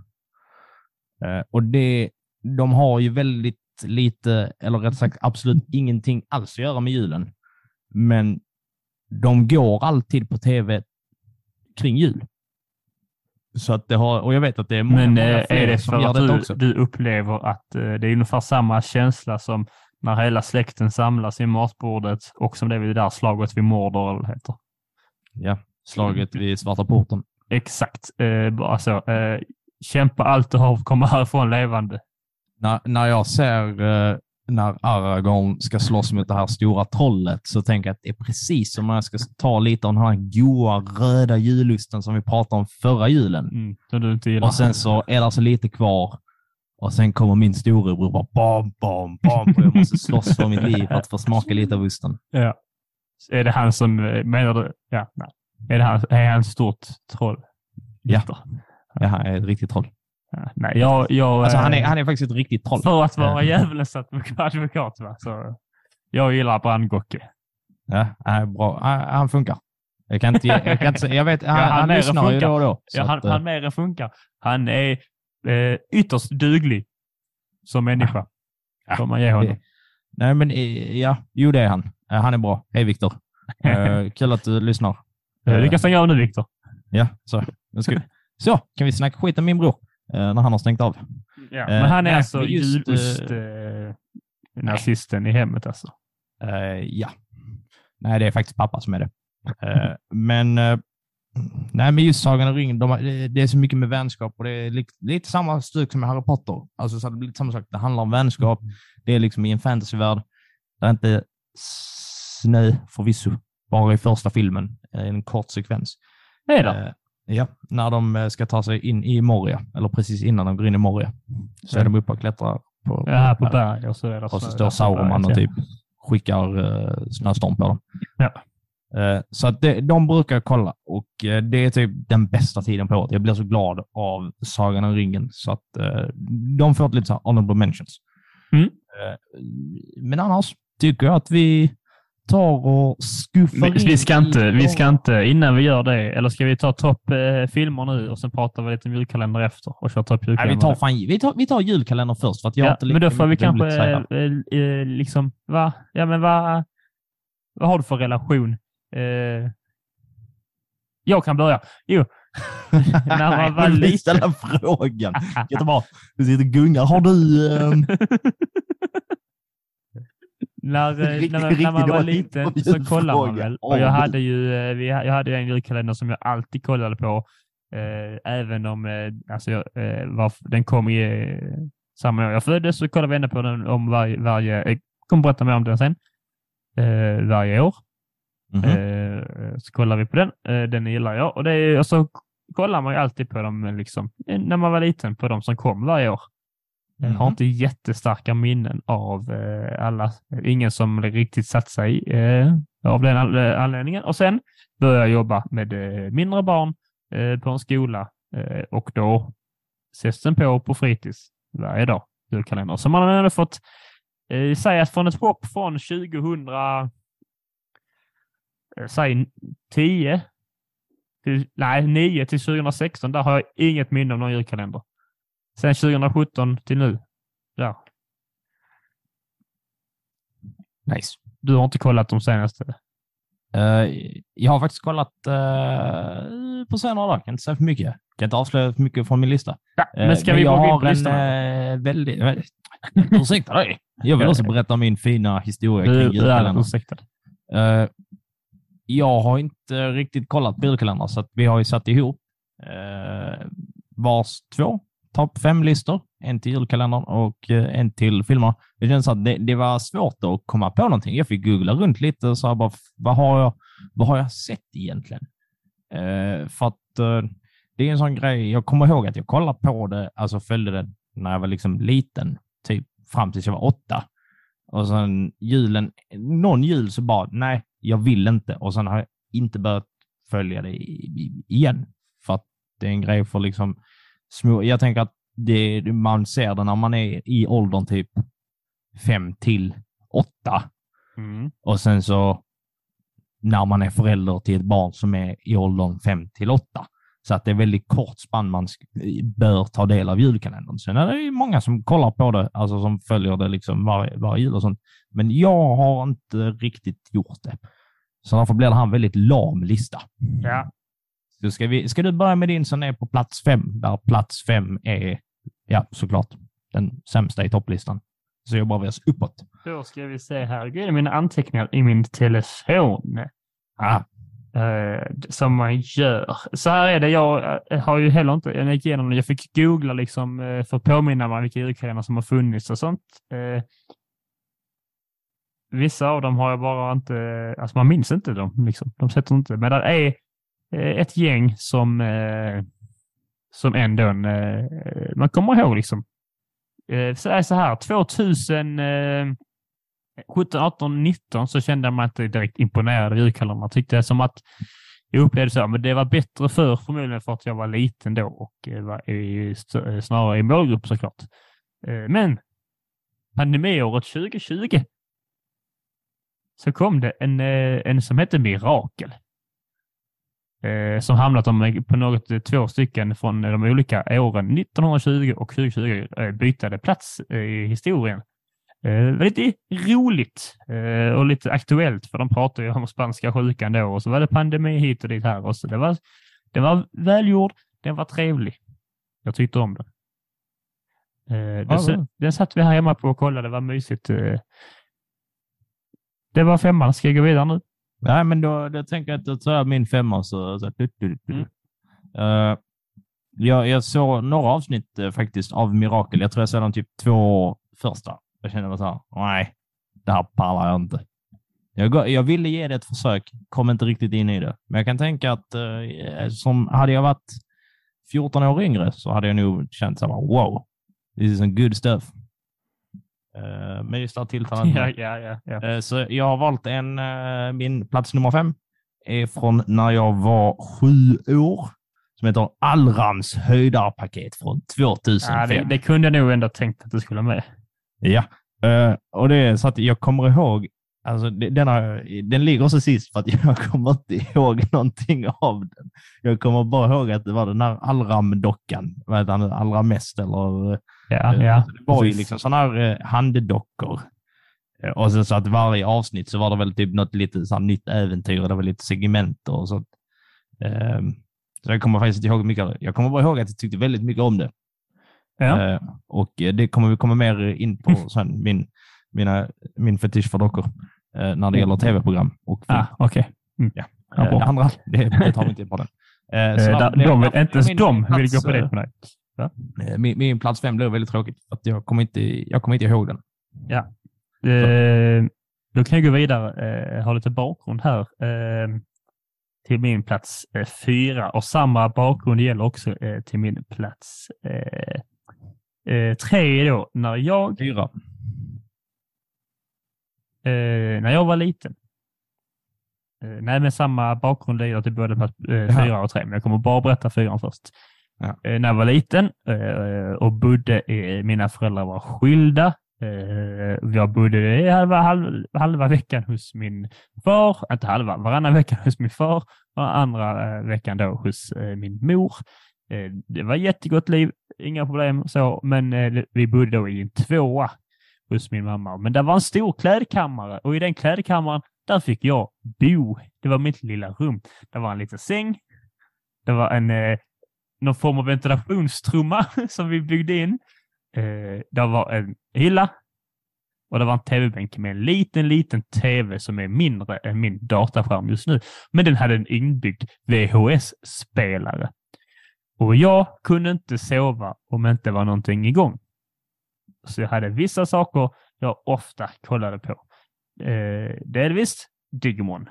Speaker 1: Eh, och det, de har ju väldigt lite, eller rätt sagt absolut ingenting alls att göra med julen. Men de går alltid på tv kring jul. Så att det har, och jag vet att det är många,
Speaker 2: Men
Speaker 1: många
Speaker 2: eh,
Speaker 1: fler
Speaker 2: är det för att du,
Speaker 1: också.
Speaker 2: du upplever att eh, det är ungefär samma känsla som när hela släkten samlas i matbordet och som det är vid det där slaget vid Mordor heter?
Speaker 1: Ja, slaget vid Svarta porten.
Speaker 2: Exakt. Eh, bara så. Eh, kämpa allt du har för att komma härifrån levande.
Speaker 1: När, när jag ser eh, när Aragorn ska slåss mot det här stora trollet så tänker jag att det är precis som när jag ska ta lite av den här goa röda jullusten som vi pratade om förra julen.
Speaker 2: Mm, du inte gillar.
Speaker 1: Och sen så är det alltså lite kvar och sen kommer min storebror bara bam, bam, bam och jag måste slåss för mitt liv för att få smaka lite av lusten.
Speaker 2: Ja. Är det han som, eh, menar du? Ja, nej. Är, det han, är han ett stort troll?
Speaker 1: Ja. Ja, han är ett riktigt troll.
Speaker 2: Ja, nej, jag... jag
Speaker 1: Alltså, han, är,
Speaker 2: eh,
Speaker 1: han är faktiskt ett riktigt troll.
Speaker 2: För att vara
Speaker 1: Eh.
Speaker 2: djävulens advokat, advokat va? så jag gillar brandgocke.
Speaker 1: Ja, han är bra. Han, han funkar. Jag kan inte, jag kan inte jag vet, han,
Speaker 2: han
Speaker 1: han
Speaker 2: än
Speaker 1: lyssnar ju
Speaker 2: funkar.
Speaker 1: då och då.
Speaker 2: Ja, han,
Speaker 1: att, eh,
Speaker 2: han mer än funkar. Han är eh, ytterst duglig som människa.
Speaker 1: Ja,
Speaker 2: Får man ge honom.
Speaker 1: Nej, men eh, ja, jo det är han. Eh, Han är bra. Hej Viktor. Eh, kul att du lyssnar.
Speaker 2: Eh, Du kan stänga av nu Viktor.
Speaker 1: Ja, så. Ska. Så, kan vi snacka skit om min bror eh, när han har stängt av.
Speaker 2: Ja,
Speaker 1: Eh,
Speaker 2: men han är
Speaker 1: nej,
Speaker 2: alltså
Speaker 1: men just,
Speaker 2: julost
Speaker 1: eh,
Speaker 2: eh, nazisten i hemmet alltså.
Speaker 1: Eh, ja. Nej, det är faktiskt pappa som är det. Eh, men eh, nej, men just Sagan om ringen, de, det det är så mycket med vänskap och det är li, lite samma stuk som med Harry Potter. Alltså, så det blir lite samma sak. Det handlar om vänskap. Det är liksom i en fantasyvärld. Det är inte snö förvisso, bara i första filmen, eh, en kort sekvens.
Speaker 2: Det är det.
Speaker 1: Eh, ja, när de eh, ska ta sig in i Moria, eller precis innan de går in i Moria, så är de uppe och klättrar på,
Speaker 2: Ja, på berg och så är det
Speaker 1: och så står Sauroman och typ skickar uh, snöstorm på dem.
Speaker 2: Ja.
Speaker 1: Eh, så att det, de brukar kolla och eh, det är typ den bästa tiden på året. Jag blir så glad av Sagan om ringen så att eh, de får ett lite så här honorable mentions.
Speaker 2: Mm.
Speaker 1: Men annars tycker jag att vi tar och skuffar
Speaker 2: Vi, vi,
Speaker 1: in
Speaker 2: ska inte, vi ska inte, innan vi gör det, eller ska vi ta topp eh, filmer nu och sen pratar vi lite om julkalender efter och kör topp
Speaker 1: Nej,
Speaker 2: julkalender?
Speaker 1: vi, tar fan, vi, tar, vi tar julkalendern först för att jag
Speaker 2: ja,
Speaker 1: inte
Speaker 2: men då får vi kanske eh, eh, liksom, va? Ja, men vad, vad har du för relation? Eh, jag kan börja. Jo, när man var
Speaker 1: Jag
Speaker 2: liten.
Speaker 1: ställa frågan. Jättebra. Du sitter och gungar. Har du...
Speaker 2: När, eh, när, man- när man var liten så kollade man väl. Och
Speaker 1: Åh,
Speaker 2: jag hade ju eh, jag hade en julkalender som jag alltid kollade på. Eh, även om eh, alltså, eh, var, den kom i eh, samma år jag föddes så kollade vi ändå på den om varje, varje jag kommer berätta mer om den sen. Eh, varje år.
Speaker 1: mhm.
Speaker 2: Eh, så kollar vi på den. Eh, den gillar jag. Och, det är, och så kollar man ju alltid på dem eh, liksom, eh, när man var liten, på de som kom varje år. Jag har
Speaker 1: Mhm.
Speaker 2: inte jättestarka minnen av eh, alla. Ingen som riktigt satt sig eh, av den anledningen. Och sen började jag jobba med eh, mindre barn eh, på en skola eh, och då ses den på på fritids varje dag, julkalender. Så man har ändå fått eh, säga att från ett hopp från 2000 eh, säg 10, till, nej 9 till 2016. Där har jag inget minne av någon julkalender. Sen 2017 till nu. Ja.
Speaker 1: Nice.
Speaker 2: Du har inte kollat de senaste?
Speaker 1: Uh, jag har faktiskt kollat uh, på senare kan inte säga för mycket. Kan inte avslöja för mycket från min lista.
Speaker 2: Ja, men ska uh, vi
Speaker 1: jag
Speaker 2: gå
Speaker 1: har en uh, väldigt... ursäkta dig. Jag vill också berätta min fina historia kring julkalendern. Uh, jag har inte riktigt kollat på julkalendrar, så vi har ju satt ihop uh, vars två topp fem-listor. En till julkalendern och eh, en till filmer. Det känns att det, det, var svårt att komma på någonting. Jag fick googla runt lite och sa bara, vad har jag, vad har jag sett egentligen? Eh, för att eh, det är en sån grej, jag kommer ihåg att jag kollade på det, alltså följde det när jag var liksom liten, typ fram tills jag var åtta. Och sen julen, någon jul så bara, nej, jag vill inte. Och sen har jag inte börjat följa det igen. För att det är en grej för liksom små, jag tänker att det, man ser det när man är i åldern typ fem till åtta.
Speaker 2: Mm.
Speaker 1: Och sen så när man är förälder till ett barn som är i åldern fem till åtta. Så att det är väldigt kort spann man bör ta del av julkalendern. Sen är det ju många som kollar på det, alltså som följer det liksom varje, varje jul och sånt. Men jag har inte riktigt gjort det. Så därför blir det här en väldigt lam lista.
Speaker 2: Ja.
Speaker 1: Så ska, vi, ska du börja med din som är på plats fem, där plats fem är, ja såklart, den sämsta i topplistan. Så jobbar vi oss uppåt.
Speaker 2: Då ska vi se här. In i mina anteckningar i min telefon.
Speaker 1: Ah,
Speaker 2: Eh, som man gör. Så här är det, jag eh, har ju heller inte, jag gick igenom det, jag fick googla liksom eh, för att påminna mig vilka julkalendrar som har funnits och sånt. Eh, vissa av dem har jag bara inte, alltså man minns inte dem, liksom. de sätter inte, men där är Eh, ett gäng som, eh, som ändå, eh, man kommer ihåg liksom. Eh, så är så här, 2000, eh, 17, 18, 19 så kände jag mig inte direkt imponerad av julkalendrarna. Tyckte som att jag upplevde så, men det var bättre för förmodligen för att jag var liten då och eh, var i, eh, snarare i målgrupp såklart. Eh, Men pandemiåret 2020 så kom det en, eh, en som hette Mirakel. Som hamnat om på något två stycken från de olika åren 1920 och 2020 bytade plats i historien. Eh, lite roligt eh, och lite aktuellt, för de pratade ju om spanska sjukan då och så var det pandemi hit och dit här. Och så det, var, det var välgjord, den var trevlig. Jag tyckte om den. Eh, den,
Speaker 1: ja.
Speaker 2: den satt vi här hemma på och kollade, det var mysigt. Det var femman. Ska jag gå vidare nu?
Speaker 1: Nej, men då, då tänker jag att då tar jag min femma så... så du, du, du. Mm. Uh, jag, jag såg några avsnitt uh, faktiskt av Mirakel. Jag tror jag såg de typ två första. Jag kände bara så här, nej, det här pallar jag inte. Jag, jag ville ge det ett försök, kom inte riktigt in i det. Men jag kan tänka att eh, som hade jag varit 14 år yngre så hade jag nog känt så här, wow, this is some good stuff. Uh, men just här tillfället.
Speaker 2: Ja, ja, ja.
Speaker 1: Uh, så jag har valt en, uh, min plats nummer fem är från när jag var sju år som heter Allrams höjdarpaket från 2005.
Speaker 2: Ja, det, det kunde jag nog ändå tänkt att du skulle ha med.
Speaker 1: Ja, och det är så att jag kommer ihåg, alltså den, har, den ligger så sist för att jag kommer inte ihåg någonting av den. Jag kommer bara ihåg att det var den här Allram-dockan, vad heter han, allra mest eller?
Speaker 2: Ja, uh, ja.
Speaker 1: Det var ju liksom sådana här uh, handdockor. Och så, så att varje avsnitt så var det väl typ något lite så nytt äventyr, det var lite segment och sånt. Um, så jag kommer faktiskt inte ihåg mycket. Jag kommer bara ihåg att jag tyckte väldigt mycket om det.
Speaker 2: Ja.
Speaker 1: Eh, och det kommer vi komma mer in på sen, min, mina, min fetisch för dockor, eh, när det gäller tv-program och film.
Speaker 2: Ah, okay. Mm.
Speaker 1: Ja. Ja, det andra, det, det tar vi inte på den.
Speaker 2: Eh, så de, de, inte ens de vill gå på det på dig.
Speaker 1: Ja? Min, min, plats fem blev väldigt tråkigt, för att jag kommer inte, jag kommer inte ihåg den.
Speaker 2: Ja. Eh, då kan jag gå vidare, eh, ha lite bakgrund här eh, till min plats eh, fyra och samma bakgrund gäller också eh, till min plats eh, tre då, när jag...
Speaker 1: Fyra.
Speaker 2: Eh, när jag var liten. Eh, nej, men samma bakgrund leder till både plats eh, fyra och tre, men jag kommer bara berätta fyran först.
Speaker 1: Ja.
Speaker 2: Eh, när jag var liten eh, och bodde, mina föräldrar var skilda eh, jag bodde halva, halva, halva veckan hos min far, inte halva, varannan vecka hos min far och andra veckan då hos min mor. Det var jättegott liv, inga problem så, men vi bodde då i en tvåa hos min mamma. Men det var en stor klädkammare och i den klädkammaren, där fick jag bo. Det var mitt lilla rum. Det var en liten säng. Det var en, eh, någon form av ventilationstrumma som vi byggde in. Eh, det var en hylla och det var en tv-bänk med en liten, liten tv som är mindre än min dataskärm just nu. Men den hade en inbyggd VHS-spelare. Och jag kunde inte sova om det inte var någonting igång. Så jag hade vissa saker jag ofta kollade på. Eh, delvis Digimon.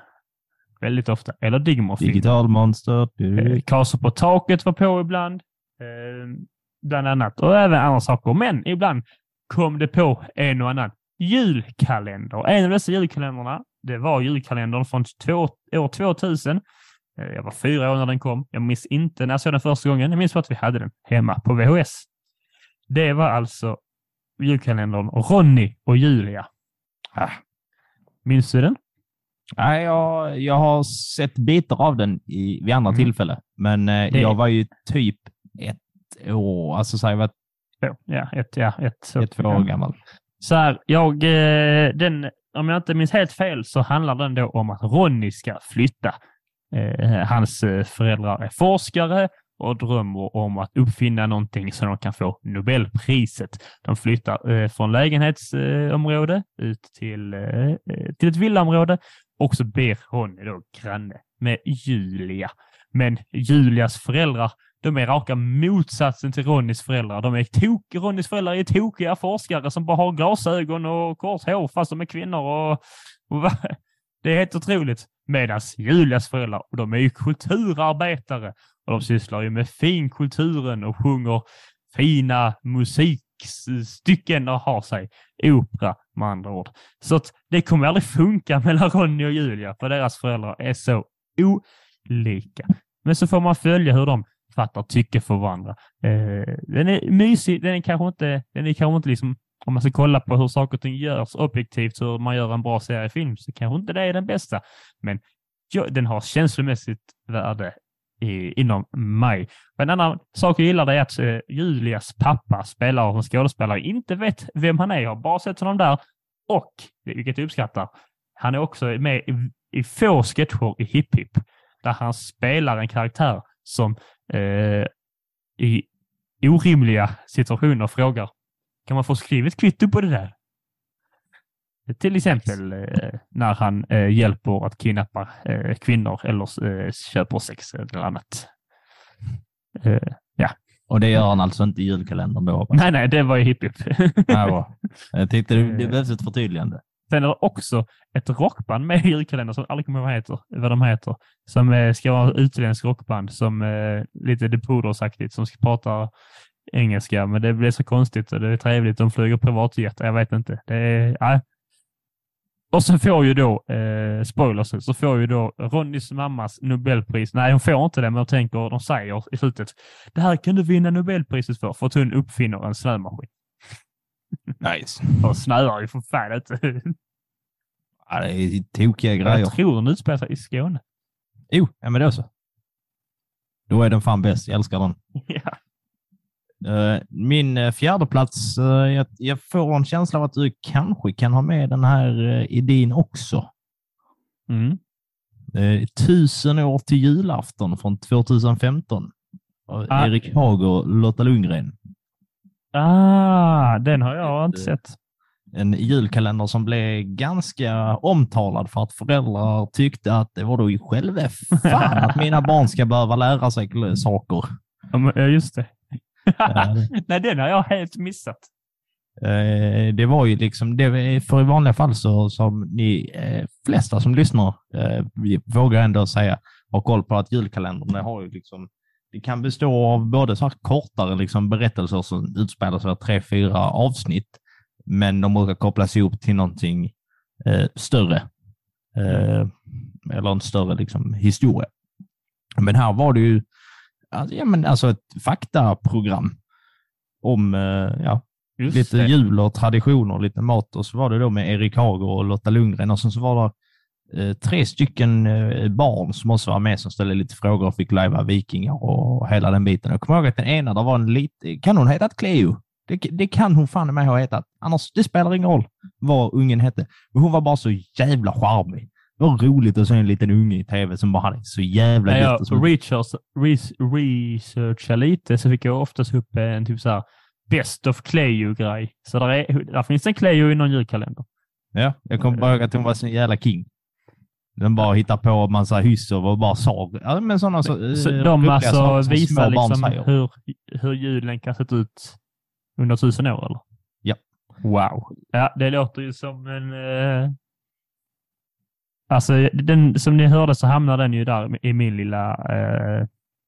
Speaker 2: Väldigt ofta. Eller digimon
Speaker 1: Digital monster.
Speaker 2: Eh, Karlsson på taket var på ibland. Eh, bland annat. Och även andra saker. Men ibland kom det på en och annan julkalender. En av dessa julkalendrarna, det var julkalendern från två, år 2000. Eh, Jag var fyra år när den kom. Jag minns inte när jag såg den första gången. Jag minns bara att vi hade den hemma på VHS. Det var alltså julkalendern Ronny och Julia.
Speaker 1: Ah.
Speaker 2: Minns du den?
Speaker 1: Nej, jag, jag har sett bitar av den i, vid andra
Speaker 2: Mm.
Speaker 1: tillfällen, men eh,
Speaker 2: Det-
Speaker 1: jag var ju typ ett år, alltså så jag var
Speaker 2: Ja, ett, ja, ett,
Speaker 1: ett, två år gammal.
Speaker 2: Så här, jag, eh, den, om jag inte minns helt fel så handlar den då om att Ronny ska flytta. Eh, hans eh, föräldrar är forskare och drömmer om att uppfinna någonting så de kan få Nobelpriset. De flyttar från lägenhetsområde ut till, till ett villaområde och så ber Ronny då granne med Julia. Men Julias föräldrar de är raka motsatsen till Ronnys föräldrar. De är tok, Ronnys föräldrar är tokiga forskare som bara har glasögon och kort hår fast de är kvinnor. Och, och? Det är helt otroligt. Medan Julias föräldrar, och de är ju kulturarbetare och de sysslar ju med finkulturen och sjunger fina musik stycken och har sig opera med andra ord. Så att det kommer aldrig funka mellan Ronny och Julia för deras föräldrar är så olika. Men så får man följa hur de fattar tycke för varandra. Eh, den är mysig, den är kanske inte, den är kanske inte liksom, om man ska kolla på hur saker och ting görs objektivt, hur man gör en bra seriefilm, så kanske inte det är den bästa. Men ja, den har känslomässigt värde i, inom maj. En annan sak jag gillar är att eh, Julias pappa spelar som skådespelare, inte vet vem han är. Jag har bara sett honom där och, vilket jag uppskattar, han är också med i, i få sketcher i Hipp Hipp där han spelar en karaktär som eh, i orimliga situationer frågar kan man få skrivet kvitto på det där? Till exempel eh, när han eh, hjälper att kidnappa eh, kvinnor eller köper sex eller annat. Eh,
Speaker 1: Och det gör han alltså inte i julkalendern då?
Speaker 2: nej, nej, det var ju hipp hipp.
Speaker 1: Ja. Jag tyckte det, det behövs ett förtydligande.
Speaker 2: Sen är det också ett rockband med i julkalendern som jag aldrig kommer ihåg vad, heter, vad de heter. Som ska vara ett utländskt rockband som lite The Poodles-aktigt som ska prata engelska. Men det blir så konstigt och det är trevligt. De flyger privatjet. Jag vet inte. Det är, nej. Och så får ju då, eh, spoilers, så får ju då Ronnys mammas Nobelpris. Nej, hon får inte det, men jag tänker, de säger i slutet, det här kan du vinna Nobelpriset för, för att hon uppfinner en snömaskin.
Speaker 1: Nice.
Speaker 2: Och snöar ju för fan inte.
Speaker 1: Ja, det är tokiga grejer.
Speaker 2: Jag tror den utspelar sig i Skåne.
Speaker 1: Jo, ja, men då så. Då är den fan bäst. Jag älskar den.
Speaker 2: ja.
Speaker 1: Eh, Min eh, fjärde plats, eh, jag, får en känsla av att du kanske kan ha med den här idén också.
Speaker 2: Mm.
Speaker 1: Tusen år till julafton från 2015. Av
Speaker 2: Ah.
Speaker 1: Erik Hager och Lotta Lundgren.
Speaker 2: Ah, den har jag inte sett.
Speaker 1: En julkalender som blev ganska omtalad för att föräldrar tyckte att det var då i själva fan att mina barn ska behöva lära sig saker.
Speaker 2: Ja, just det. Nej, den har jag helt missat.
Speaker 1: Eh, det var ju liksom, det, för i vanliga fall så som ni eh, flesta som lyssnar eh, vi vågar ändå säga har koll på att julkalendern har ju liksom, det kan bestå av både så här kortare liksom berättelser som utspelar sig över tre, fyra avsnitt, men de brukar kopplas ihop till någonting större. Eller en större liksom, historia. Men här var det ju alltså, ja, men alltså ett faktaprogram om eh, ja,
Speaker 2: Just
Speaker 1: lite
Speaker 2: det.
Speaker 1: jul och traditioner, lite mat och så var det då med Erik Hager och Lotta Lundgren och sen så var det eh, tre stycken eh, barn som också var med som ställde lite frågor och fick lajva vikingar och hela den biten. Jag kommer ihåg att den ena, där var en lite, kan hon hetat Cleo? Det, det kan hon fan med ha hetat. Annars, det spelar ingen roll vad ungen hette. Men hon var bara så jävla charmig. Det var roligt att se en liten unge i tv som bara hade så jävla
Speaker 2: När jag
Speaker 1: så-
Speaker 2: research, res, researchade lite så fick jag oftast upp en typ så här Best of Cleo-grej. Så där, är, där finns en Cleo i någon julkalender.
Speaker 1: Ja, jag kommer bara ihåg att hon var så jävla king. Den bara hittar på massa hyss och bara sa. Ja, men sådana så,
Speaker 2: Så
Speaker 1: eh,
Speaker 2: de alltså
Speaker 1: som
Speaker 2: visar liksom hur, hur julen kan se ut under tusen år, eller?
Speaker 1: Ja.
Speaker 2: Wow. Ja, det låter ju som en... Eh... Alltså, den, som ni hörde så hamnar den ju där i min lilla eh,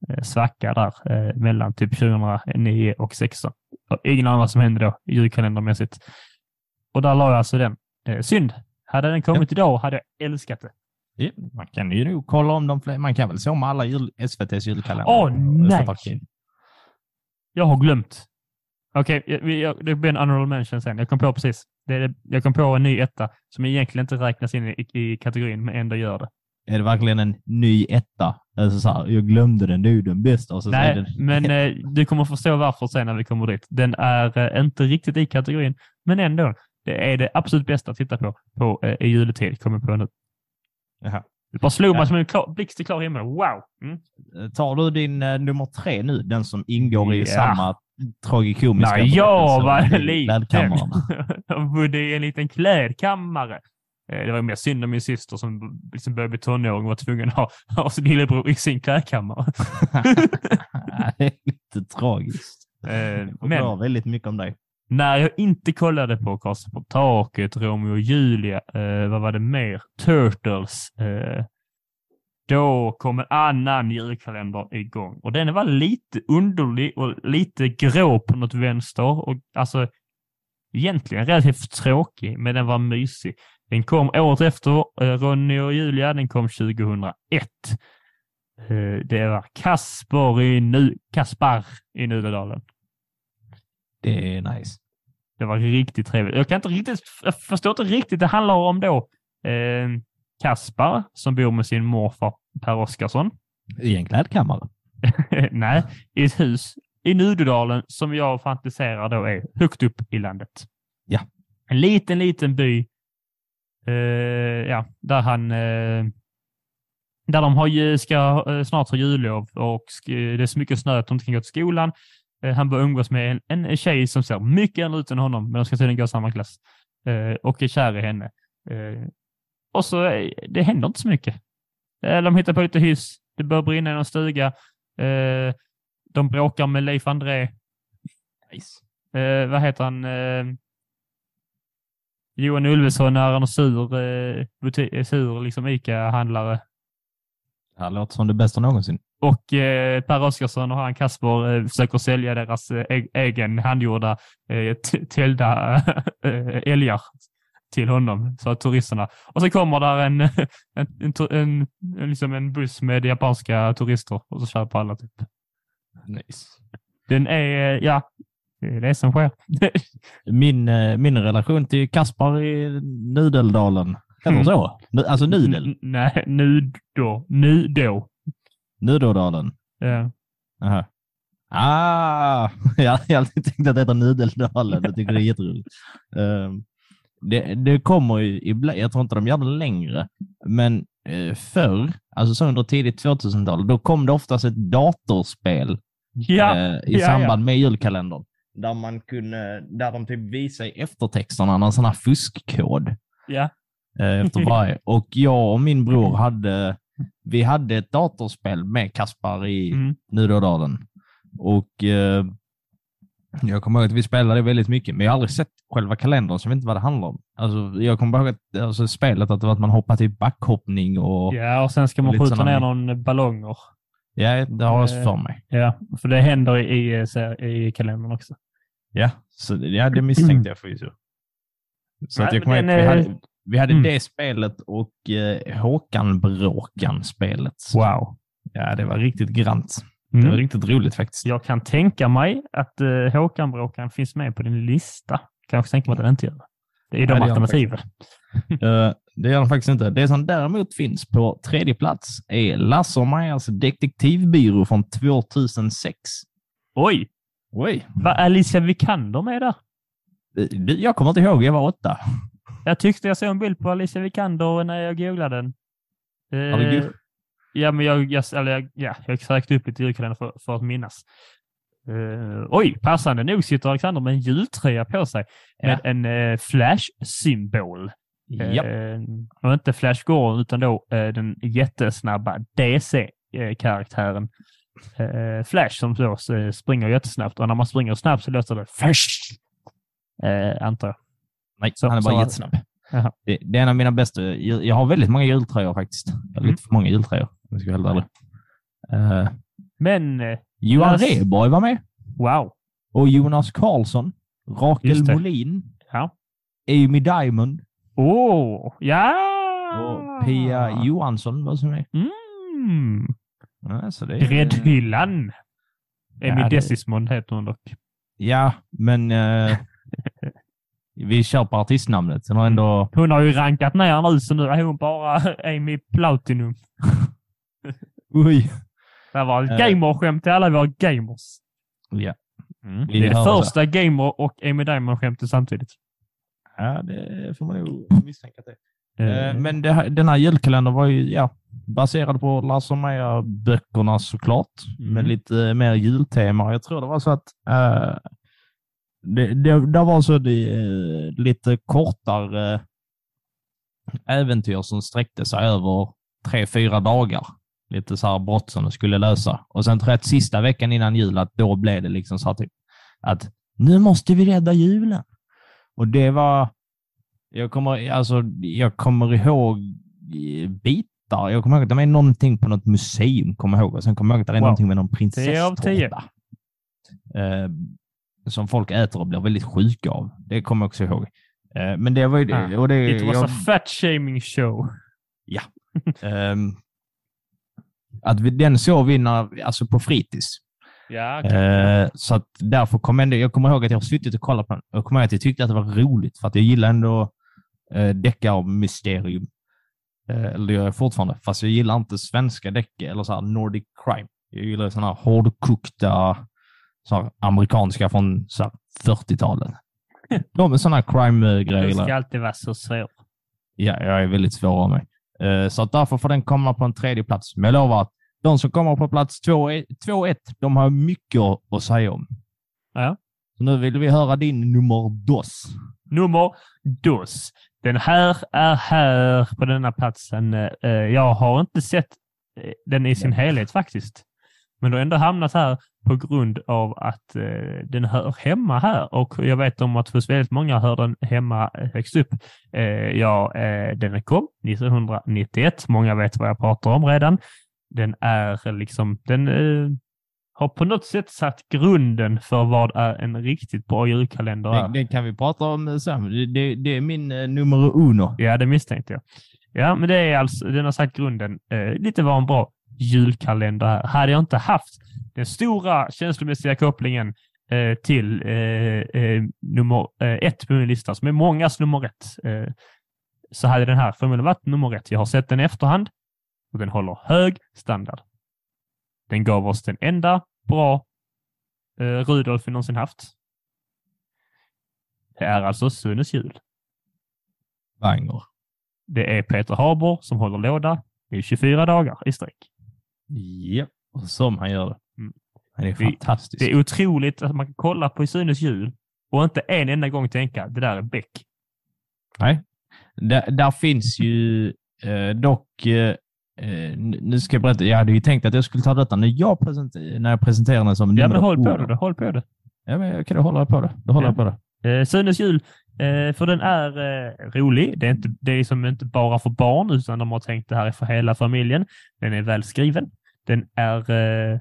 Speaker 2: eh, svacka där eh, mellan typ 2009 och 16. Och ingen aning vad som hände då julkalendermässigt. Och där la jag alltså den. Eh, synd. Hade den kommit idag hade jag älskat det.
Speaker 1: Ja, man kan ju nog kolla om de fler. Man kan väl se om alla jul, SVTs julkalender.
Speaker 2: Åh, nej.
Speaker 1: Österparken.
Speaker 2: Jag har glömt. Okej, jag- det blir en honorable mention sen. Jag kom på precis. Det jag kom på en ny etta som egentligen inte räknas in i, i kategorin, men ändå gör det.
Speaker 1: Är det verkligen en ny etta? Alltså så här, jag glömde den, ju den bästa. Och så
Speaker 2: Nej,
Speaker 1: den,
Speaker 2: men eh, du kommer förstå varför sen när vi kommer dit. Den är eh, inte riktigt i kategorin, men ändå. Det är det absolut bästa att titta på, på eh, i juletid, kommer på nu.
Speaker 1: Jaha.
Speaker 2: Det bara slog
Speaker 1: Ja.
Speaker 2: mig som en klar, blixt i klar himmel. Wow! Mm.
Speaker 1: Tar du din eh, nummer tre nu, den som ingår i
Speaker 2: Ja.
Speaker 1: samma tragikomiska
Speaker 2: När jag var liten och bodde i en liten klädkammare. Eh, Det var mer synd om min syster som liksom började bli tonåring och var tvungen att ha, ha sin lillebror i sin klädkammare.
Speaker 1: det är lite tragiskt.
Speaker 2: Eh, Men...
Speaker 1: väldigt mycket om dig.
Speaker 2: när jag inte kollade på Karlsson på taket, Romeo och Julia, eh, vad var det mer? Turtles. Eh, då kom en annan julkalender igång och den var lite underlig och lite grå på något vänster och alltså egentligen relativt tråkig, men den var mysig. Den kom året efter eh, Ronny och Julia, den kom 2001. Eh, det var Kasper i, nu Kaspar i Nudedalen.
Speaker 1: Det är nice.
Speaker 2: Det var riktigt trevligt. Jag kan inte riktigt, jag förstår inte riktigt. Det handlar om då eh, Kaspar som bor med sin morfar Per Oskarsson.
Speaker 1: I en klädkammare.
Speaker 2: Nej, i ett hus i Nudedalen som jag fantiserar då är högt upp i landet.
Speaker 1: Ja.
Speaker 2: En liten, liten by. Eh, ja, där han eh, där de har, ska eh, snart ha jullov och det är så mycket snö att de inte kan gå till skolan. Han börjar umgås med en, en tjej som ser mycket äldre ut än honom, men de ska tydligen gå i samma klass. Och är kär i henne. Och så, det händer inte så mycket. Eh, de hittar på lite hyss. Det börjar brinna i någon stuga. Eh, de bråkar med Leif André.
Speaker 1: Nice.
Speaker 2: Eh, vad heter han? Johan Ulveson är en sur, eh, buti- sur liksom ICA-handlare.
Speaker 1: Det här låter som det bästa någonsin.
Speaker 2: Och eh, Per Oskarsson och han Kasper eh, försöker sälja deras eh, e- egen handgjorda eh, t- täljda eh, älgar till honom, så att turisterna. Och så kommer där en, en, en, en, en, liksom en buss med japanska turister och så köper alla typ.
Speaker 1: Nice.
Speaker 2: Den är, ja, det är det som sker.
Speaker 1: Min, eh, min relation till Kaspar i Nudeldalen. Heter
Speaker 2: Mm.
Speaker 1: så? Nu- Alltså Nudel.
Speaker 2: N- Nej, nu då. Nu då.
Speaker 1: Nudeldalen.
Speaker 2: Ja.
Speaker 1: Aha. Ah, jag har alltid tänkt att det heter Nudeldalen. Jag tycker det är jätteroligt. Ehm, det, det kommer ju ibland, jag tror inte de gör det längre, men uh, förr, alltså så under tidigt 2000-tal, då kom det oftast ett datorspel
Speaker 2: Ja,
Speaker 1: eh, i
Speaker 2: ja,
Speaker 1: samband med julkalendern. Där man kunde, där de typ visade i eftertexterna någon sån här fuskkod
Speaker 2: ja.
Speaker 1: eh, efter varje. Och jag och min bror hade, vi hade ett datorspel med Kaspar i
Speaker 2: Mm.
Speaker 1: Nudodalen. Och eh, jag kommer ihåg att vi spelade väldigt mycket, men jag har aldrig sett själva kalendern, så jag vet inte vad det handlar om. Alltså, jag kommer ihåg att alltså, spelet, att att man hoppade till backhoppning och ja,
Speaker 2: ja, och sen ska man skjuta ner någon ballonger.
Speaker 1: det har jag
Speaker 2: Eh,
Speaker 1: för mig.
Speaker 2: Ja, för det händer i, i, i kalendern också.
Speaker 1: Ja, så, ja, det misstänkte jag förvisso. Så att jag kommer ihåg vi hade, vi hade
Speaker 2: mm.
Speaker 1: det spelet och eh, Håkan Bråkan-spelet.
Speaker 2: Wow.
Speaker 1: Ja, det var riktigt grant. Det var
Speaker 2: Mm.
Speaker 1: riktigt roligt faktiskt.
Speaker 2: Jag kan tänka mig att uh, Håkan-bråkan finns med på din lista. Kanske tänka mig att den inte gör det. Är
Speaker 1: Nej,
Speaker 2: de alternativen.
Speaker 1: Eh, det gör den faktiskt inte. Det som däremot finns på tredje plats är Lasse och Majas detektivbyrå från 2006.
Speaker 2: Oj!
Speaker 1: Oj!
Speaker 2: Var Alicia Vikander med där?
Speaker 1: Du, Jag kommer inte ihåg, jag var åtta.
Speaker 2: Jag tyckte jag såg en bild på Alicia Vikander när jag googlade den. Eh, ja, men jag, jag, eller jag, ja, jag sökte upp lite julkalender för, för att minnas. Eh, oj, passande nog sitter Alexander med en jultröja på sig med en uh, Flash-symbol.
Speaker 1: Ja.
Speaker 2: Eh, och inte Flash Gordon utan då eh, den jättesnabba DC-karaktären Flash som då springer jättesnabbt och när man springer snabbt så låter det Flash. Antar jag.
Speaker 1: Nej,
Speaker 2: Så-
Speaker 1: han är bara
Speaker 2: så-
Speaker 1: jättesnabb.
Speaker 2: Jaha.
Speaker 1: Det, det är en av mina bästa. Jag, har väldigt många jultröjor faktiskt.
Speaker 2: Mm.
Speaker 1: lite för många jultröjor, om jag ska vara helt ärlig.
Speaker 2: Men eh,
Speaker 1: Johan
Speaker 2: Lasse-
Speaker 1: Rheborg var med.
Speaker 2: wow.
Speaker 1: Och Jonas Karlsson. Rakel. Molin.
Speaker 2: Ja.
Speaker 1: Amy Diamond.
Speaker 2: Åh, ja!
Speaker 1: Och Pia Johansson var som med.
Speaker 2: Mm.
Speaker 1: Ja, så det är-
Speaker 2: Gräddhyllan. Emmy
Speaker 1: det-
Speaker 2: Desismond heter hon dock.
Speaker 1: Ja, men eh, vi på artistnamnet. Sen har ändå...
Speaker 2: Hon har ju rankat ner nu, så nu är hon bara Amy Platinum.
Speaker 1: Oj!
Speaker 2: Det var ett
Speaker 1: Eh.
Speaker 2: gamerskämt till alla våra gamers.
Speaker 1: Ja.
Speaker 2: Mm. Det är det första gamer och Amy Diamond-skämtet samtidigt.
Speaker 1: ja, det får man nog misstänka att det
Speaker 2: Eh,
Speaker 1: Eh, Men det den här julkalendern var ju ja, baserad på Lasse och Maja-böckerna såklart,
Speaker 2: Mm.
Speaker 1: med lite mer jultema. Jag tror det var så att eh, det, det, det var så det, lite kortare äventyr som sträckte sig över tre, fyra dagar. Lite så här brott som de skulle lösa. Och sen tror jag att sista veckan innan jul, att då blev det liksom så här typ att nu måste vi rädda julen. Och det var, jag kommer, alltså, jag kommer ihåg eh, bitar. Jag kommer ihåg att de är någonting på något museum, kommer ihåg. Och sen kommer jag ihåg att det är
Speaker 2: Wow.
Speaker 1: någonting med någon prinsesstårta. Eh, som folk äter och blir väldigt sjuka av. Det kommer jag också ihåg. Eh, men det var ju det.
Speaker 2: Ah,
Speaker 1: och det
Speaker 2: It was
Speaker 1: jag,
Speaker 2: a fat shaming show.
Speaker 1: ehm, att vi, den såg vi när, alltså på fritids.
Speaker 2: Ja,
Speaker 1: Eh, så att därför kom ändå, jag kommer ihåg att jag har suttit och kollat på den. Jag kommer ihåg att jag tyckte att det var roligt för att jag gillar ändå eh, deckarmysterium. Eh, eller det gör jag fortfarande, fast jag gillar inte svenska deckar eller så här Nordic crime. Jag gillar sådana här hårdkokta så här, amerikanska från så här, 40-talet. De är sådana crime-grejer.
Speaker 2: Du ska alltid vara så svår.
Speaker 1: Ja, jag är väldigt svår av mig. Eh, Så att därför får den komma på en tredje plats. Men jag lovar att de som kommer på plats 2-1, de har mycket att säga om.
Speaker 2: Ja.
Speaker 1: Så nu vill vi höra din nummer dos.
Speaker 2: Nummer dos. Den här är här på denna platsen. Eh, Jag har inte sett eh, den i sin helhet faktiskt. Men du har ändå hamnat här på grund av att eh, den hör hemma här och jag vet om att hos väldigt många hör den hemma eh, högst upp. Eh, ja, eh, den kom 1991. Många vet vad jag pratar om redan. Den är liksom, den eh, har på något sätt satt grunden för vad är en riktigt bra julkalender är.
Speaker 1: Det, det kan vi prata om sen. Det, det, det är min nummer uno.
Speaker 2: Ja, det misstänkte jag. Ja, men det är alltså, den har satt grunden eh, lite vad en bra julkalender är. Hade jag inte haft den stora känslomässiga kopplingen eh, till eh, eh, nummer eh, ett på min lista, som är mångas nummer ett, eh, så hade den här förmodligen varit nummer ett. Jag har sett den i efterhand och den håller hög standard. Den gav oss den enda bra eh, Rudolf vi någonsin haft. Det är alltså Sunnes jul.
Speaker 1: Banger.
Speaker 2: Det är Peter Haber som håller låda i 24 dagar i sträck.
Speaker 1: Och som han gör det.
Speaker 2: Mm.
Speaker 1: Han är fantastisk.
Speaker 2: Det är otroligt att man kan kolla på Sunes jul och inte en enda gång tänka det där är Beck.
Speaker 1: Nej. Där, där finns ju eh, dock, eh, eh, nu ska jag berätta, jag hade ju tänkt att jag skulle ta detta när jag, presenter, när jag presenterar den som
Speaker 2: Ja,
Speaker 1: nummer
Speaker 2: men håll på det. Håll på det.
Speaker 1: Ja, men okej, då håller jag på det. Då håller
Speaker 2: Ja.
Speaker 1: jag på det.
Speaker 2: Eh, Sunes jul, eh, för den är eh, rolig. Det är, inte, det är liksom inte bara för barn, utan de har tänkt det här är för hela familjen. Den är väl skriven. Den är eh,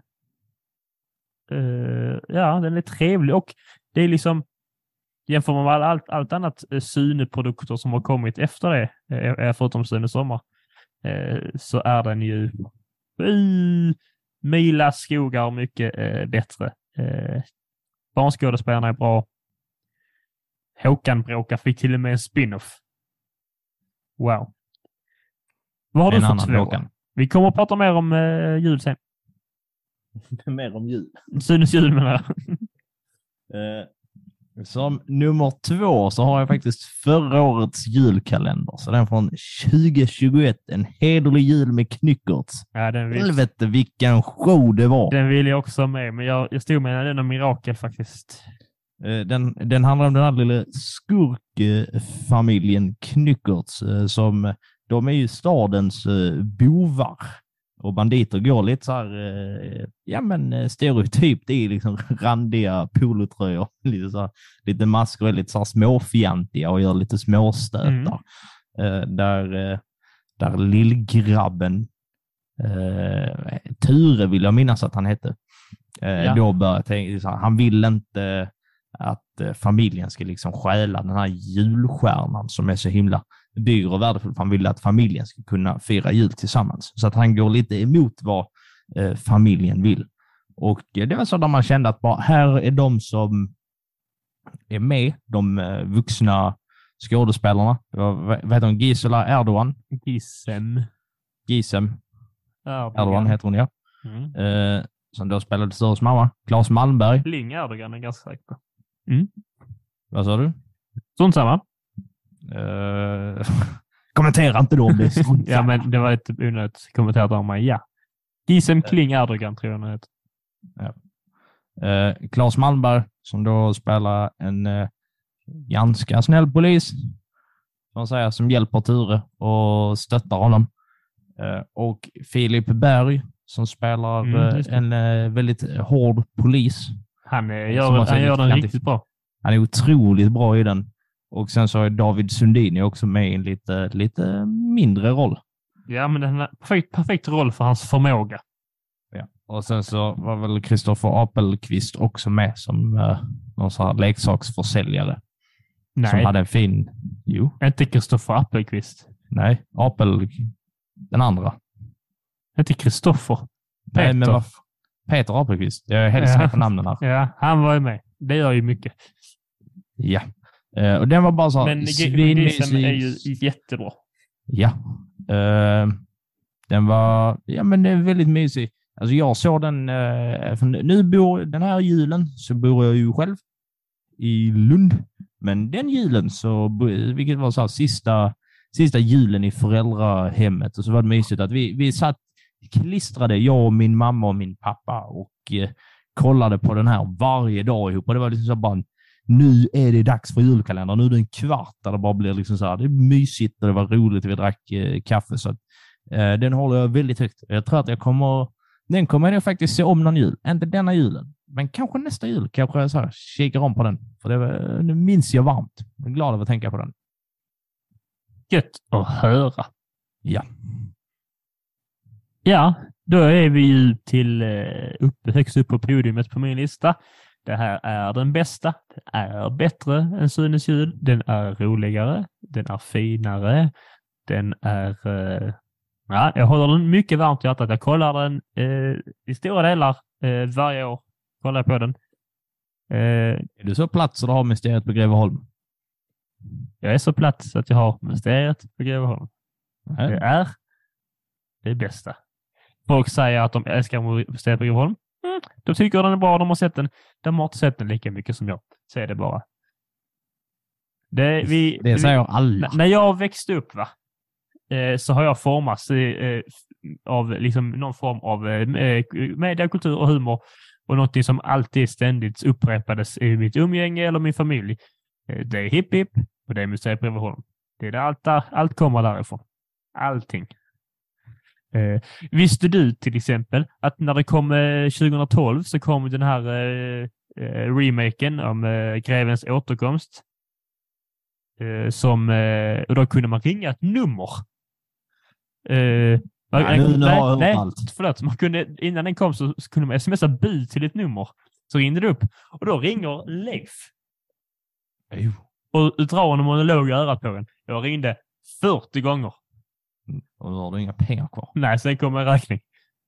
Speaker 2: eh, ja, den är trevlig och det är liksom jämför man med allt, allt annat eh, Sune-produkter som har kommit efter det, eh, förutom Sune Sommar, eh, så är den ju eh, Mila Skogar mycket eh, bättre. Eh, barnskådespelarna är bra. Håkan Bråka fick till och med en spin-off. Wow. Vad har
Speaker 1: En
Speaker 2: du för två?
Speaker 1: Håkan.
Speaker 2: Vi kommer att prata mer om eh, jul sen.
Speaker 1: Mer om jul.
Speaker 2: Sunes jul menar jag.
Speaker 1: Eh, som nummer två så har jag faktiskt förra årets julkalender. Så den från 2021. En hederlig jul med Knyckertz.
Speaker 2: Ja, den vill,
Speaker 1: Helvete vilken show det var.
Speaker 2: den vill jag också ha med, men jag, jag stod med den av mirakel faktiskt.
Speaker 1: Eh, Den, den handlar om den här lilla skurkfamiljen Knyckertz eh, som de är ju stadens eh, bovar. Och banditer går lite så här, eh, ja men eh, stereotypt i liksom randiga polotröjor, lite, så här, lite masker, lite så här småfjantiga och gör lite småstötar.
Speaker 2: Mm.
Speaker 1: Där, där lillgrabben, Ture vill jag minnas att han hette,
Speaker 2: Ja.
Speaker 1: då börjar tänka, så här, han vill inte att familjen ska liksom stjäla den här julstjärnan som är så himla dyr och värdefull. för Han vill att familjen ska kunna fira jul tillsammans. Så att han går lite emot vad eh, familjen vill. Och eh, det var så där man kände att bara, här är de som är med, de eh, vuxna skådespelarna. Vad heter hon? Gisela Erdogan?
Speaker 2: Gissem.
Speaker 1: Gisem
Speaker 2: Erdogan.
Speaker 1: Erdogan heter hon, ja.
Speaker 2: Mm.
Speaker 1: Eh, som då spelade Stures mamma. Claes Malmberg.
Speaker 2: Ling Erdogan är ganska säker på.
Speaker 1: Vad sa du?
Speaker 2: Sånt samma.
Speaker 1: Eh, kommentera inte då om det
Speaker 2: Ja, men det var ett onödigt kommenterat av mig. Ja. Gisem Kling Erdogan tror jag han heter.
Speaker 1: Eh, Claes Malmberg som då spelar en eh, ganska snäll polis man säga, som hjälper Ture och stöttar honom. Eh, och Filip Berg som spelar
Speaker 2: Mm,
Speaker 1: eh, en eh, väldigt hård polis.
Speaker 2: Han, gör,
Speaker 1: har
Speaker 2: han gör den riktigt bra.
Speaker 1: Han är otroligt bra i den. Och sen så är David Sundin också med i en lite, lite mindre roll.
Speaker 2: Ja, men den är perfekt, perfekt roll för hans förmåga.
Speaker 1: Ja. Och sen så var väl Kristoffer Apelqvist också med som eh, någon sån här leksaksförsäljare. Som
Speaker 2: Nej,
Speaker 1: hade en fin... Jo,
Speaker 2: inte Kristoffer Appelqvist.
Speaker 1: nej, Apel... Den andra.
Speaker 2: Inte Kristoffer.
Speaker 1: Nej, men
Speaker 2: Peter.
Speaker 1: f- Peter Apelqvist. Jag är helt
Speaker 2: Ja.
Speaker 1: säker på namnen här.
Speaker 2: Ja, han var ju med. Det gör ju mycket.
Speaker 1: Ja. Eh, och den var bara så här
Speaker 2: Men
Speaker 1: svinmysig.
Speaker 2: är ju jättebra.
Speaker 1: Ja. Eh, den var... Ja, men det är väldigt mysig. Alltså jag såg den... För nu bor... Den här julen så bor jag ju själv i Lund. Men den julen så... Vilket var så här sista, sista julen i föräldrahemmet. Och så var det mysigt att vi, vi satt klistrade, jag och min mamma och min pappa och eh, kollade på den här varje dag ihop. Och det var liksom så bara, nu är det dags för julkalendern. Nu är det en kvart där det bara blir liksom så här, det är mysigt och det var roligt. Vi drack eh, kaffe. Så att, eh, den håller jag väldigt högt. Jag tror att jag kommer, den kommer jag faktiskt se om någon jul. Inte denna julen, men kanske nästa jul kanske jag så här, kikar om på den. För det nu minns jag varmt. Jag är glad över att tänka på den.
Speaker 2: Gött att höra.
Speaker 1: Ja.
Speaker 2: Ja, då är vi ju till eh, uppe, högst upp på podiumet på min lista. Det här är den bästa. Den är bättre än Sunes jul. Den är roligare. Den är finare. Den är... Eh, ja, jag håller den mycket varmt i hjärtat. Jag kollar den eh, i stora delar eh, varje år. Kollar jag på den. Eh,
Speaker 1: Är du så platt så du har mysteriet på Greveholm?
Speaker 2: jag är så platt så att jag har mysteriet på Greveholm. Det är det bästa. Folk säger att de älskar Mysteriet på Greveholm. Mm, de tycker den är bra, de har sett den. De har inte sett den lika mycket som jag. Är det bara. Det, vi,
Speaker 1: Det
Speaker 2: vi,
Speaker 1: säger alla.
Speaker 2: N- När jag växte upp va, eh, så har jag formats eh, eh, av liksom någon form av eh, media, kultur och humor och någonting som alltid ständigt upprepades i mitt umgänge eller min familj. Det är hipp hipp och det är Museet Greveholm. Det är där allt, där, allt kommer därifrån. Allting. Eh, visste du till exempel att när det kom eh, 2012 så kom den här eh, eh, remaken om eh, Grevens återkomst eh, som, eh, och då kunde man ringa ett nummer. Man-
Speaker 1: Nej, nu-
Speaker 2: nej,
Speaker 1: allt.
Speaker 2: Förlåt, man kunde, innan den kom så, så kunde man smsa bud till ett nummer. Så ringde det upp och då ringer Leif
Speaker 1: Jo.
Speaker 2: och drar en monolog i örat på en. Jag ringde 40 gånger.
Speaker 1: Och då har du inga pengar kvar.
Speaker 2: Nej, sen kom en räkning.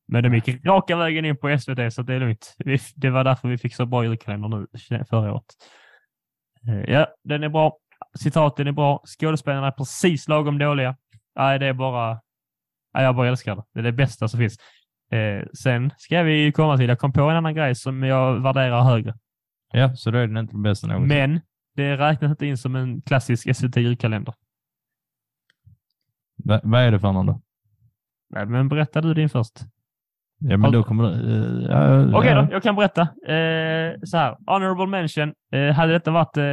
Speaker 2: Men de gick raka vägen in på SVT, så det är lugnt. Det var därför vi fick så bra julkalender nu förra året. Eh, ja, den är bra. Citaten är bra. Skådespelarna är precis lagom dåliga. Nej, det är bara... Nej, jag bara älskar det. Det är det bästa som finns. Eh, sen ska vi komma till, jag kom på en annan grej som jag värderar högre.
Speaker 1: Ja, så då är den inte det bästa någonsin.
Speaker 2: Men det räknas inte in som en klassisk SVT julkalender.
Speaker 1: Va, vad är det för någon då?
Speaker 2: Nej, men berätta du din först.
Speaker 1: Ja, men då kommer du... Uh, ja,
Speaker 2: Okej okay då, jag kan berätta. Eh, så här, honorable mention. Eh, hade detta varit... Eh,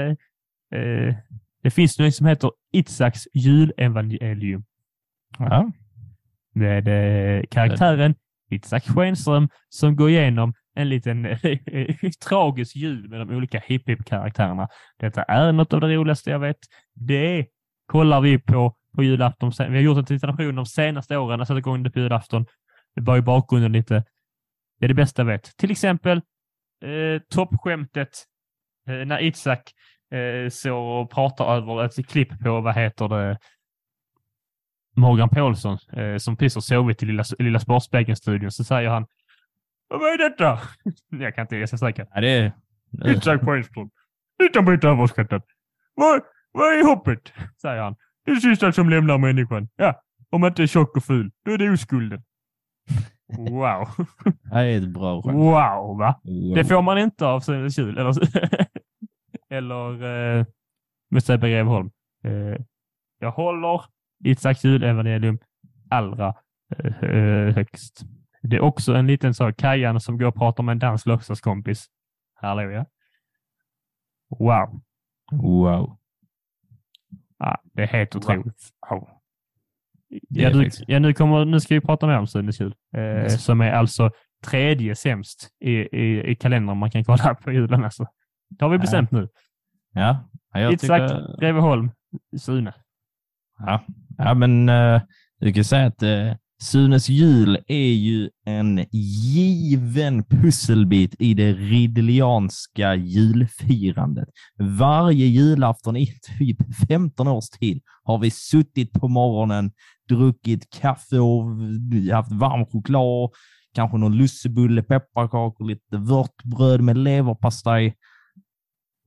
Speaker 2: eh, det finns något som heter Itzaks julevangelium.
Speaker 1: Ja.
Speaker 2: Med eh, karaktären Itzak Schenström som går igenom en liten tragisk jul med de olika hipp-hipp-karaktärerna. Detta är något av det roligaste jag vet. Det kollar vi på på julafton. Vi har gjort en tittration de senaste åren. Jag satt igång det på julafton. Det var i bakgrunden lite. Det är det bästa jag vet. Till exempel eh, toppskämtet eh, när Itzak eh, så och pratar över ett klipp på, vad heter det, Morgan Paulsson eh, som precis har sovit i lilla, lilla Sportspegeln-studion. Så säger han Vad är detta? jag kan inte, jag ska säkert.
Speaker 1: Ja, det är...
Speaker 2: Itzak Sjöström. Utan bit överskattat. Vad, vad är hoppet? Säger han. Det sista som lämnar människan. Ja, om man inte är tjock och ful, då är det oskulden. Wow.
Speaker 1: Det är ett bra skämt.
Speaker 2: Wow, va?
Speaker 1: Wow.
Speaker 2: Det får man inte av Sunes jul. Eller, eller eh, Sebbe Grevholm. Eh, jag håller Itzaks julevangelium allra eh, högst. Det är också en liten sak. Kajan som går och pratar med en dansk låtsaskompis. Halleluja. Wow.
Speaker 1: Wow.
Speaker 2: Ja, det är helt otroligt.
Speaker 1: Wow.
Speaker 2: Ja, du, ja, nu, kommer, nu ska vi prata mer om Sunes. Eh,
Speaker 1: Yes.
Speaker 2: som är alltså tredje sämst i, i, i kalendern man kan kolla på julen. Alltså. Det har vi bestämt nu.
Speaker 1: Ja, ja, jag
Speaker 2: Itzak,
Speaker 1: tycker...
Speaker 2: Greveholm, Sune.
Speaker 1: Ja, ja men uh, du kan säga att uh, Sunes jul är ju en given pusselbit i det ridderlianska julfirandet. Varje julafton i typ 15 års tid har vi suttit på morgonen, druckit kaffe och haft varm choklad, kanske någon lussebulle, pepparkakor, lite vörtbröd med leverpastej.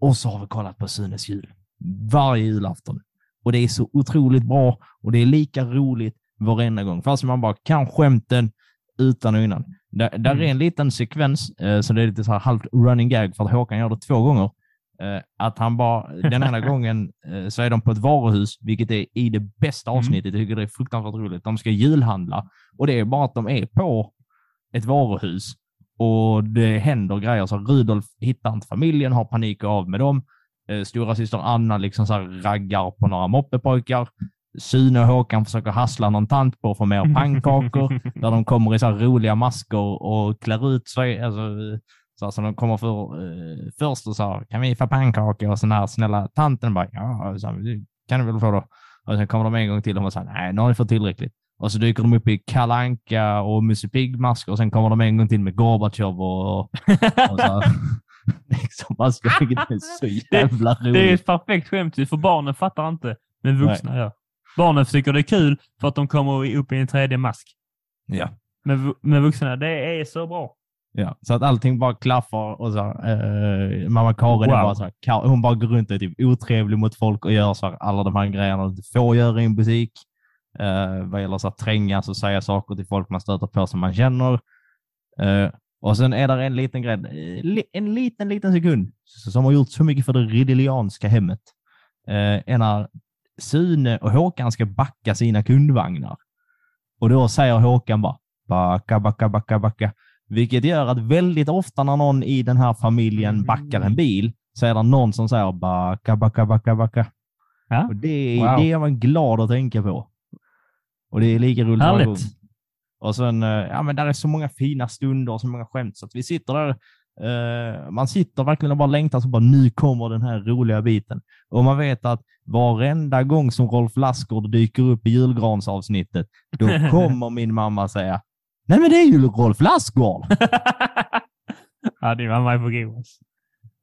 Speaker 1: Och så har vi kollat på Sunes jul varje julafton. Och det är så otroligt bra och det är lika roligt varenda gång. Fast man bara kan skämten utan och innan. Där, där är en liten sekvens, eh, så det är lite så här halvt running gag för att Håkan gör det två gånger. Eh, att han bara, den ena gången eh, så är de på ett varuhus, vilket är i det bästa
Speaker 2: Mm.
Speaker 1: avsnittet. Jag tycker det är fruktansvärt roligt. De ska julhandla och det är bara att de är på ett varuhus och det händer grejer. Så Rudolf hittar inte familjen, har panik av med dem. Eh, Stora syster Anna liksom så raggar på några moppepojkar. Sune och Håkan försöker hassla någon tant på att få mer pannkakor. där de kommer i så roliga masker och klär ut sig. Alltså, så här, så de kommer för, eh, först och här, kan vi få pannkakor? Och så den här snälla tanten bara, ja, så det kan du väl få då. Och sen kommer de en gång till och säger, nej, nu har ni fått tillräckligt. Och så dyker de upp i Kalanka och Musse Pigg-masker och sen kommer de en gång till med Gorbatjov och, och så liksom, alltså, det är så jävla roligt.
Speaker 2: Det är ett perfekt skämt, för barnen fattar inte, men vuxna gör. Barnen tycker det är kul för att de kommer upp i en tredje mask.
Speaker 1: Ja.
Speaker 2: Men, vu- men vuxna, det är så bra.
Speaker 1: Ja, så att allting bara klaffar och så eh, mamma Karin är
Speaker 2: Wow.
Speaker 1: bara så här, hon bara går runt och är typ otrevlig mot folk och gör så här, alla de här grejerna du får göra i en butik. Eh, vad gäller så här, trängas och säga saker till folk man stöter på som man känner. Eh, och sen är där en liten grej, eh, en liten, liten sekund som har gjort så mycket för det ridderlianska hemmet. Eh, är när Sune och Håkan ska backa sina kundvagnar. Och då säger Håkan bara backa, backa, backa, backa. Vilket gör att väldigt ofta när någon i den här familjen backar en bil så är det någon som säger backa, backa, backa, backa.
Speaker 2: Ja.
Speaker 1: Och det, är-
Speaker 2: Wow.
Speaker 1: det är man glad att tänka på. Och det är lika roligt.
Speaker 2: Härligt.
Speaker 1: Och sen, eh, ja men där är så många fina stunder och så många skämt så att vi sitter där, man sitter verkligen och bara längtar så bara nu kommer den här roliga biten. Och man vet att varenda gång som Rolf Lassgård dyker upp i julgransavsnittet, då kommer min mamma säga Nej men det är ju Rolf Lassgård!
Speaker 2: ja, din mamma är på.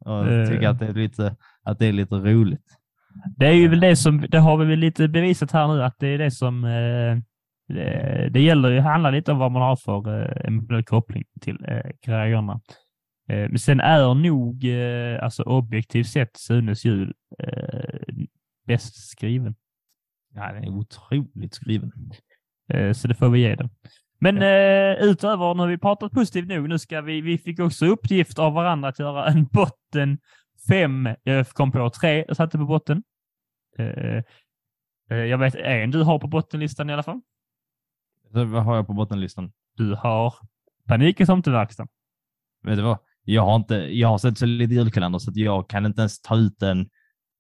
Speaker 1: Och jag tycker
Speaker 2: Eh.
Speaker 1: att det är lite, att det är lite roligt.
Speaker 2: Det är ju väl det som, det har vi väl lite bevisat här nu, att det är det som, eh, det, det gäller ju, handlar lite om vad man har för eh, koppling till eh, grejerna. Eh, men sen är nog, eh, alltså objektivt sett, Sunes jul eh, bäst skriven.
Speaker 1: Ja, den är otroligt skriven.
Speaker 2: Eh, så det får vi ge den. Men
Speaker 1: Ja.
Speaker 2: eh, utöver, nu har vi pratat positivt nog, nu ska vi, vi fick också uppgift av varandra att göra en botten fem. Jag kom på tre, jag satte på botten. Eh, jag vet en du har på bottenlistan i alla fall.
Speaker 1: Vad har jag på bottenlistan?
Speaker 2: Du har Panik i tomteverkstan.
Speaker 1: Vet du vad? Jag har, inte, jag har sett så lite julkalender så att jag kan inte ens ta ut en...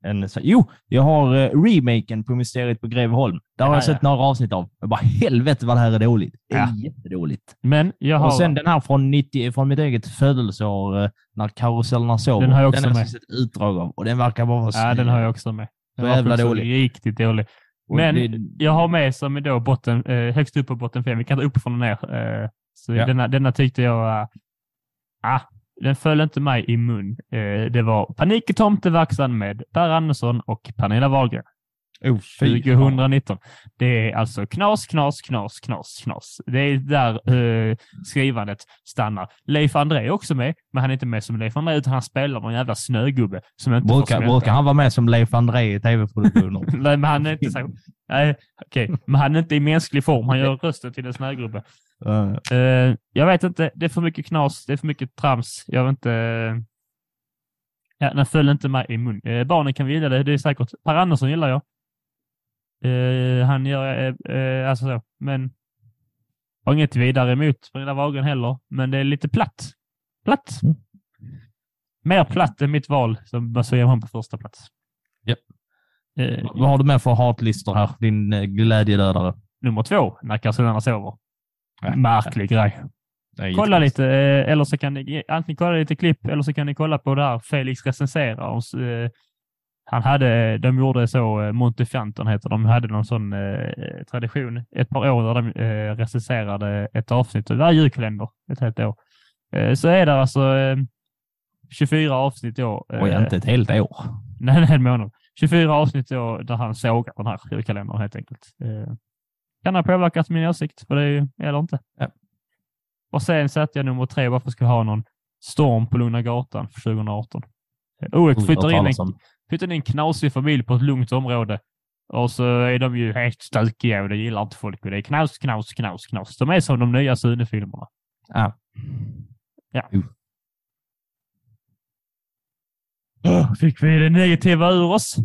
Speaker 1: en så, jo, jag har uh, remaken på Mysteriet på Greveholm. Där har
Speaker 2: Ja,
Speaker 1: jag sett
Speaker 2: ja.
Speaker 1: några avsnitt av. Jag bara helvete vad det här är dåligt. Det är
Speaker 2: Ja.
Speaker 1: jättedåligt.
Speaker 2: Men jag har...
Speaker 1: Och sen den här från, 90, från mitt eget födelseår, eh, när karusellerna sover.
Speaker 2: Den har jag också
Speaker 1: den har
Speaker 2: med.
Speaker 1: sett utdrag av och den verkar bara vara
Speaker 2: ja, den har jag också med. Den
Speaker 1: Så
Speaker 2: var
Speaker 1: jävla dålig.
Speaker 2: Riktigt dålig. Men
Speaker 1: det-
Speaker 2: jag har med som är då botten, eh, högst upp på botten fem. Vi kan ta uppifrån och ner. Eh, så
Speaker 1: Ja.
Speaker 2: denna, denna tyckte jag, uh, ah, den föll inte mig i mun. Eh, det var Panik i tomteverkstan med Per Andersson och Pernilla Wahlgren.
Speaker 1: oh, fy fan.
Speaker 2: 2019. Det är alltså knas, knas, knas, knas, knas. Det är där eh, skrivandet stannar. Leif André är också med, men han är inte med som Leif André, utan han spelar någon jävla snögubbe som inte
Speaker 1: Brukar, brukar han vara med som Leif André i tv-produktioner?
Speaker 2: Nej, men han är inte så. Nej, okej. Men han är inte i mänsklig form. Han gör rösten till en snögubbe.
Speaker 1: Eh,
Speaker 2: jag vet inte. Det är för mycket knas. Det är för mycket trams. Jag vet inte. Ja, den föll inte mig i mun. Eh, barnen kan gilla det. Det är säkert. Per Andersson gillar jag. Eh, han gör, alltså så. Men har inget vidare emot Pernilla Wahlgren heller. Men det är lite platt. Platt.
Speaker 1: Mm.
Speaker 2: Mer platt än mitt val som baserar honom på första plats. Eh,
Speaker 1: vad har du med för hatlistor här? Din glädjedödare?
Speaker 2: nummer två, när karusellerna sover.
Speaker 1: Ja.
Speaker 2: Märklig grej. Kolla lite, eh, eller så kan ni antingen kolla lite klipp eller så kan ni kolla på det här Felix recenserar. Och eh, Han hade, de gjorde så, eh, Montefianton heter de, hade någon sån eh, tradition ett par år där de eh, recenserade ett avsnitt av varje julkalender ett helt år. Eh, så är det alltså eh, 24 avsnitt då. eh,
Speaker 1: Oj, inte ett helt år.
Speaker 2: Nej, nej, en månad. 24 avsnitt då, där han sågar den här julkalendern helt enkelt. Kan ha påverkat min åsikt, för det är ju, eller inte.
Speaker 1: Ja.
Speaker 2: Och sen satte jag nummer tre, varför ska jag ha någon storm på Lugna Gatan för 2018? Eh, OX
Speaker 1: Hört
Speaker 2: flyttar in, en, flyttar in en knasig familj på ett lugnt område. Och så är de ju helt stökiga och det gillar inte folk. Och det är knaus, knaus, knaus, knaus. De är som de nya Sune-filmerna.
Speaker 1: Ja.
Speaker 2: Ja. Fick vi det negativa ur oss?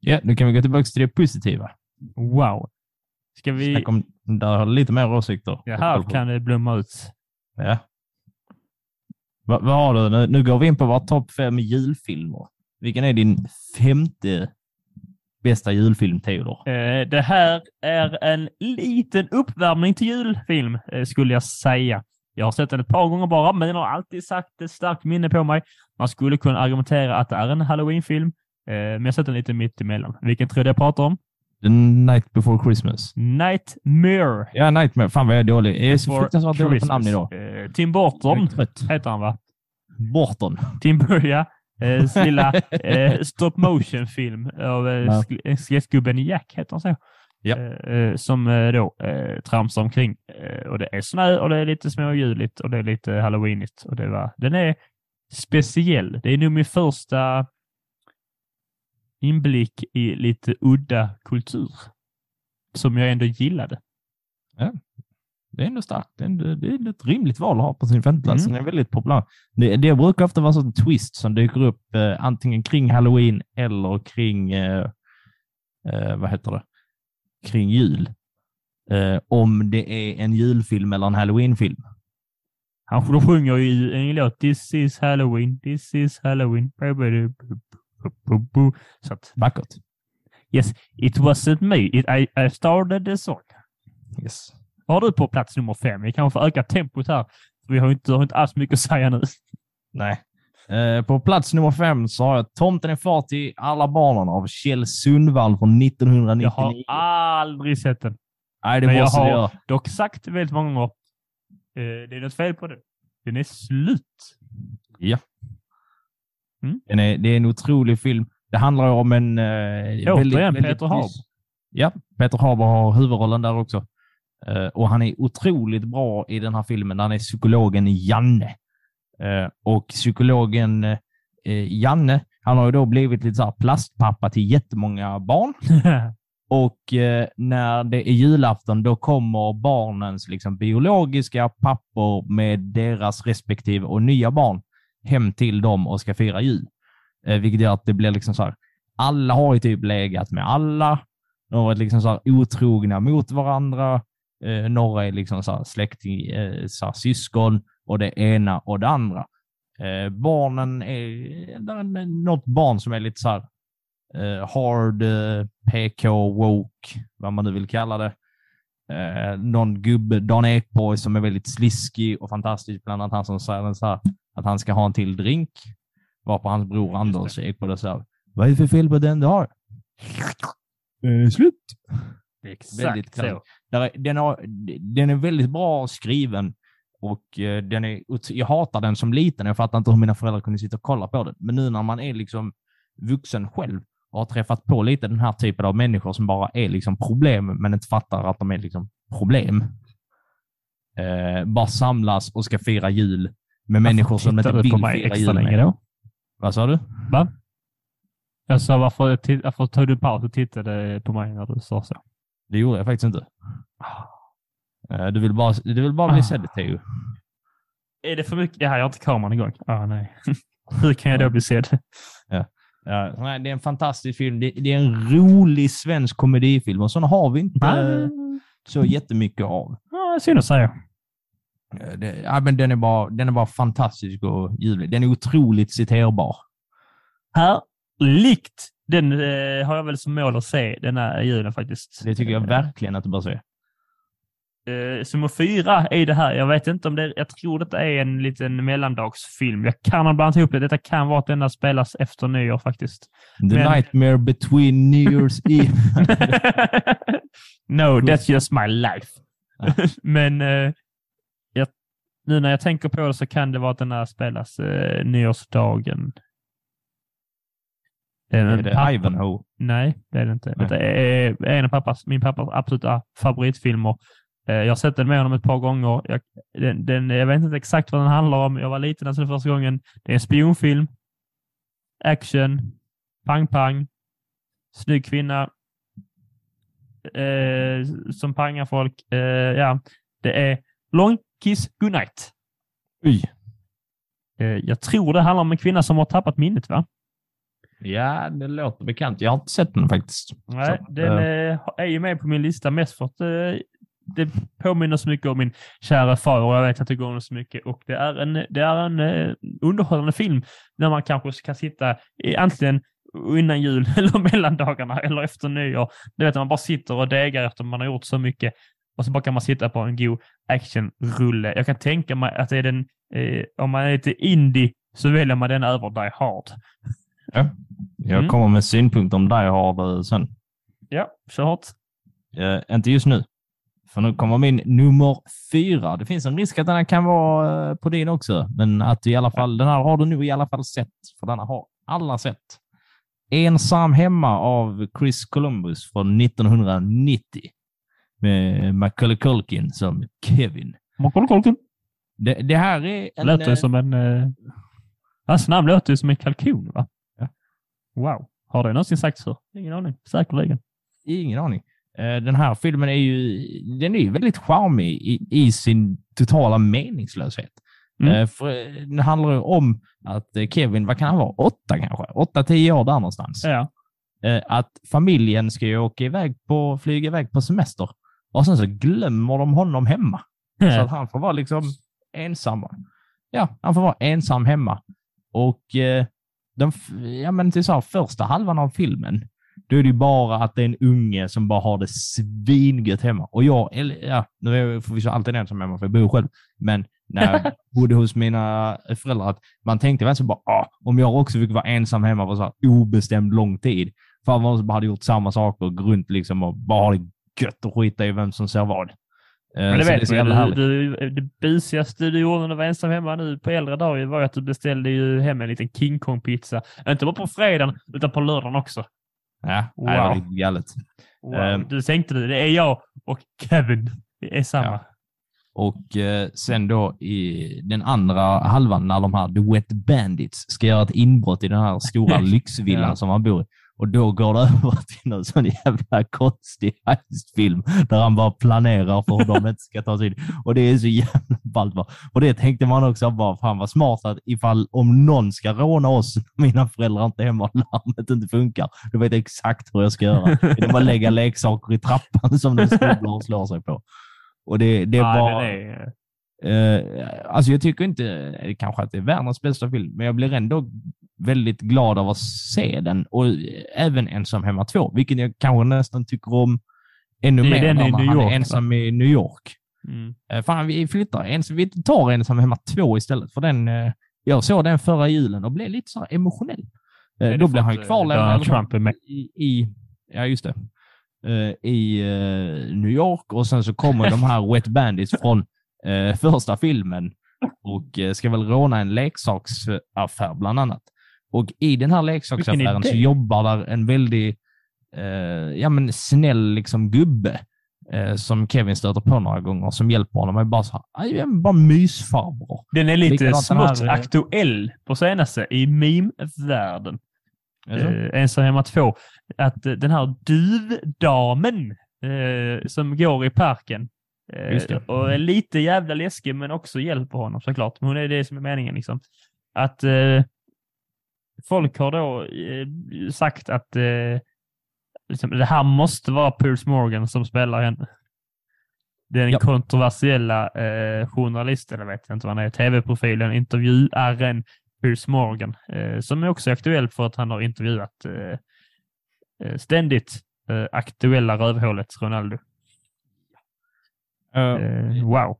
Speaker 1: Ja, nu kan vi gå tillbaka till det positiva.
Speaker 2: Wow. Ska vi...
Speaker 1: Snacka om, där har lite mer åsikter.
Speaker 2: Ja, här kan det blomma ut.
Speaker 1: Ja. Vad vad har du? Nu, nu går vi in på våra topp fem julfilmer. Vilken är din femte bästa julfilm, Theodor?
Speaker 2: Eh, det här är en liten uppvärmning till julfilm, eh, skulle jag säga. Jag har sett den ett par gånger bara, men den har alltid sagt ett starkt minne på mig. Man skulle kunna argumentera att det är en halloweenfilm, eh, men jag har sett den lite mitt emellan. Vilken tror du jag pratar om?
Speaker 1: The Night Before Christmas.
Speaker 2: Nightmare.
Speaker 1: Ja, Nightmare. Fan vad jag är dålig. Jag är så fruktansvärt dålig på namn idag.
Speaker 2: Eh, Tim Burton heter han, va?
Speaker 1: Borton.
Speaker 2: Tim Burton, ja. Eh, lilla eh, stop motion-film av eh,
Speaker 1: Ja.
Speaker 2: sk- skelettgubben Jack, heter han så?
Speaker 1: Ja.
Speaker 2: Eh, eh, som eh, då eh, tramsar omkring. Eh, och det är snö och det är lite småjuligt och det är lite halloweenigt. Och det var, den är speciell. Det är nog min första inblick i lite udda kultur som jag ändå gillade.
Speaker 1: Det är ändå starkt. Det är, ändå, det är ändå ett rimligt val att ha på sin femteplats.
Speaker 2: Mm.
Speaker 1: Den är väldigt populär. Det, det brukar ofta vara en sån twist som dyker upp eh, antingen kring halloween eller kring, eh, eh, vad heter det, kring jul. Eh, om det är en julfilm eller en halloweenfilm.
Speaker 2: Han de sjunger ju en låt This is halloween, this is halloween. Så att,
Speaker 1: Vackert.
Speaker 2: yes, it wasn't me. It, I, I started the song.
Speaker 1: Yes.
Speaker 2: Vad har du på plats nummer fem? Vi kanske får öka tempot här. Vi har inte, har inte alls mycket att säga nu.
Speaker 1: Nej. Eh, på plats nummer fem så har jag Tomten är far till alla barnen av Kjell Sundvall från
Speaker 2: Jag
Speaker 1: 1999.
Speaker 2: har aldrig sett den.
Speaker 1: Nej, det
Speaker 2: Men jag
Speaker 1: måste du
Speaker 2: har-
Speaker 1: göra.
Speaker 2: Dock sagt väldigt många gånger. Eh, det är något fel på den. Den är slut.
Speaker 1: Ja.
Speaker 2: Mm.
Speaker 1: Är, det är en otrolig film. Det handlar om en... Eh,
Speaker 2: Återigen, Peter Haber.
Speaker 1: Ja, Peter Haber har huvudrollen där också. Eh, och han är otroligt bra i den här filmen. Han är psykologen Janne. Eh, och psykologen eh, Janne, han har ju då blivit lite så plastpappa till jättemånga barn. Och eh, när det är julafton, då kommer barnens liksom, biologiska pappor med deras respektive och nya barn hem till dem och ska fira jul. Eh, vilket gör att det blir liksom så här, alla har ju typ legat med alla. De har varit liksom så här otrogna mot varandra. Eh, några är liksom så här släkting, eh, så här syskon och det ena och det andra. Eh, barnen är, är något barn som är lite så här eh, hard, eh, PK, woke, vad man nu vill kalla det. Eh, någon gubbe, Dan Ekborg, som är väldigt sliskig och fantastisk, bland annat han som säger så här, att han ska ha en till drink. Varpå hans bror Anders Ekborg säger, vad är det för fel på den du har? Eh, slut.
Speaker 2: Exakt
Speaker 1: Väldigt
Speaker 2: så.
Speaker 1: är, den, har, den är väldigt bra skriven och eh, den är, jag hatar den som liten. Jag fattar inte hur mina föräldrar kunde sitta och kolla på den. Men nu när man är liksom vuxen själv och har träffat på lite den här typen av människor som bara är liksom problem, men inte fattar att de är liksom problem. Eh, bara samlas och ska fira jul med människor som inte vill fira jul
Speaker 2: länge
Speaker 1: med.
Speaker 2: då?
Speaker 1: Vad sa du?
Speaker 2: Va? Jag sa varför, varför tog du paus och tittade på mig när du sa så?
Speaker 1: Det gjorde jag faktiskt inte. Eh, du vill bara, du vill bara bli
Speaker 2: Ah.
Speaker 1: sedd, Theo.
Speaker 2: Är det för mycket? Ja, jag har inte kameran igång. Ah, nej. Hur kan jag då bli sedd?
Speaker 1: Ja, nej, det är en fantastisk film. Det, det är en rolig svensk komedifilm och sådana har vi inte
Speaker 2: Nej.
Speaker 1: så jättemycket av.
Speaker 2: Ja, synd att säga.
Speaker 1: Eh, Det, ja, men den, är bara, den är bara fantastisk och ljuvlig. Den är otroligt citerbar.
Speaker 2: Härligt! Den eh, har jag väl som mål att se den här julen faktiskt.
Speaker 1: Det tycker jag verkligen att du bör se.
Speaker 2: Eh, Summor fyra är det här. Jag vet inte om det Jag tror det är en liten mellandagsfilm. Jag kan ha blandat ihop det. Detta kan vara att denna spelas efter nyår faktiskt.
Speaker 1: The
Speaker 2: Men-
Speaker 1: Nightmare Between New Year's Eve.
Speaker 2: no, that's just my life. Men eh, jag, nu när jag tänker på det så kan det vara att den här spelas eh, nyårsdagen.
Speaker 1: Är det
Speaker 2: pappa-
Speaker 1: Ivanhoe?
Speaker 2: Nej, det är det inte.
Speaker 1: Nej.
Speaker 2: Det är en av pappas, min pappas absoluta favoritfilmer. Eh, Jag har sett den med honom ett par gånger. Jag, den, den, jag vet inte exakt vad den handlar om. Jag var liten när jag såg den första gången. Det är en spionfilm. Action. Pang-pang. Snygg kvinna. Eh, som pangar folk. Eh, ja, det är Long Kiss Goodnight.
Speaker 1: Oj.
Speaker 2: Eh, jag tror det handlar om en kvinna som har tappat minnet, va?
Speaker 1: Ja, det låter bekant. Jag har inte sett den faktiskt.
Speaker 2: Nej,
Speaker 1: Så,
Speaker 2: den
Speaker 1: eh,
Speaker 2: eh, är ju med på min lista mest för att det påminner så mycket om min kära far och jag vet att det går så mycket och det är en, det är en eh, underhållande film när man kanske kan sitta i, antingen innan jul eller mellandagarna eller efter nyår. Du vet, man bara sitter och degar efter man har gjort så mycket och så bara kan man sitta på en god actionrulle. Jag kan tänka mig att det är den, eh, om man är lite indie så väljer man den över Die Hard.
Speaker 1: Jag
Speaker 2: Mm.
Speaker 1: kommer med synpunkter om Die Hard sen.
Speaker 2: Ja, kör hårt.
Speaker 1: Eh, inte just nu. För nu kommer min nummer fyra. Det finns en risk att den här kan vara eh, på din också, men att i alla fall, den här har du nu i alla fall sett, för den här har alla sett. Ensam hemma av Chris Columbus från 1990 med Macaulay Culkin som Kevin. Det, det här är en...
Speaker 2: Låter
Speaker 1: eh,
Speaker 2: som en... Eh... Hans namn låter ju som en kalkon, va?
Speaker 1: Ja.
Speaker 2: Wow. Har det någonsin sagts för? Ingen aning. Säkerligen.
Speaker 1: Ingen aning. Eh, Den här filmen är ju, den är ju väldigt charmig i, i sin totala meningslöshet.
Speaker 2: Mm.
Speaker 1: Eh, För det handlar ju om att eh, Kevin, vad kan han vara, åtta kanske? Åtta, tio år där någonstans.
Speaker 2: Ja.
Speaker 1: Att familjen ska ju åka iväg på, flyga iväg på semester. Och sen så glömmer de honom hemma. Så att han får vara liksom ensam. Ja, han får vara ensam hemma. Och den, f- ja, men till så här, första halvan av filmen, då är det ju bara att det är en unge som bara har det svingött hemma. Och jag, eller, ja, nu är jag förvisso alltid ensam hemma, för jag bor själv. Men när jag bodde hos mina föräldrar, att man tänkte väl så bara, ah, om jag också fick vara ensam hemma på så här obestämd lång tid, för man bara hade gjort samma saker, gå runt liksom och bara ha det gött och skita i vem som ser vad. Eh,
Speaker 2: Men det
Speaker 1: så
Speaker 2: vet
Speaker 1: så
Speaker 2: man ju. Du, du, det busigaste du gjorde när du var ensam hemma nu på äldre dagar var att du beställde ju hem en liten King Kong-pizza. Inte bara på fredagen, utan på lördagen också.
Speaker 1: Ja, nej, det var
Speaker 2: Wow.
Speaker 1: riktigt galet.
Speaker 2: Wow.
Speaker 1: Ehm.
Speaker 2: Du tänkte du, det är jag och Kevin. Det är samma.
Speaker 1: Ja. Och eh, sen då i den andra halvan när de här The Wet Bandits ska göra ett inbrott i den här stora lyxvillan
Speaker 2: Ja.
Speaker 1: som han bor i. Och då går det över till någon sån jävla konstig heistfilm där han bara planerar för hur de inte ska ta sig in. Och det är så jävla ballt. bara. Och det tänkte man också bara, fan vad smart att ifall om någon ska råna oss, mina föräldrar inte är hemma och larmet inte funkar, då vet jag exakt hur jag ska göra. Det är bara lägga leksaker i trappan som de snubblar och slår sig på. Och det, det
Speaker 2: Ja,
Speaker 1: var...
Speaker 2: den är,
Speaker 1: Eh, alltså jag tycker inte eh, kanske att det är världens bästa film, men jag blir ändå väldigt glad av att se den och eh, även Ensam hemma 2, vilket jag kanske nästan tycker om ännu
Speaker 2: Det
Speaker 1: mer
Speaker 2: den i
Speaker 1: när han
Speaker 2: York,
Speaker 1: är ensam i New York.
Speaker 2: mm.
Speaker 1: Eh, fan, vi flyttar. Ens, vi tar Ensam hemma 2 istället, för den, eh, jag såg den förra julen och blev lite så emotionell. Eh, då blev han ju kvarlämnad i, i, ja just det, Eh, i New York och sen så kommer de här Wet Bandits från eh, första filmen och eh, ska väl råna en leksaksaffär bland annat. Och i den här leksaksaffären så jobbar där en väldigt eh, ja, men snäll liksom gubbe eh, som Kevin stöter på några gånger som hjälper honom. Och bara så här, "Aj, jag är bara mysfarbror.
Speaker 2: Den är lite
Speaker 1: Likadant den här,
Speaker 2: smått
Speaker 1: eh,
Speaker 2: aktuell på senaste i meme-världen. Eh, Ensam hemma två. Att eh, den här duvdamen eh, som går i parken. Och är lite jävla läskig men också hjälper honom såklart. Men hon är det som är meningen liksom. Att eh, folk har då eh, sagt att eh, liksom, det här måste vara Piers Morgan som spelar henne. Den
Speaker 1: Ja.
Speaker 2: kontroversiella eh, journalisten, eller vet jag inte vad han är, tv-profilen, intervjuaren Piers Morgan, eh, som är också aktuell för att han har intervjuat eh, eh, ständigt eh, aktuella rövhålet Ronaldo.
Speaker 1: Eh,
Speaker 2: wow.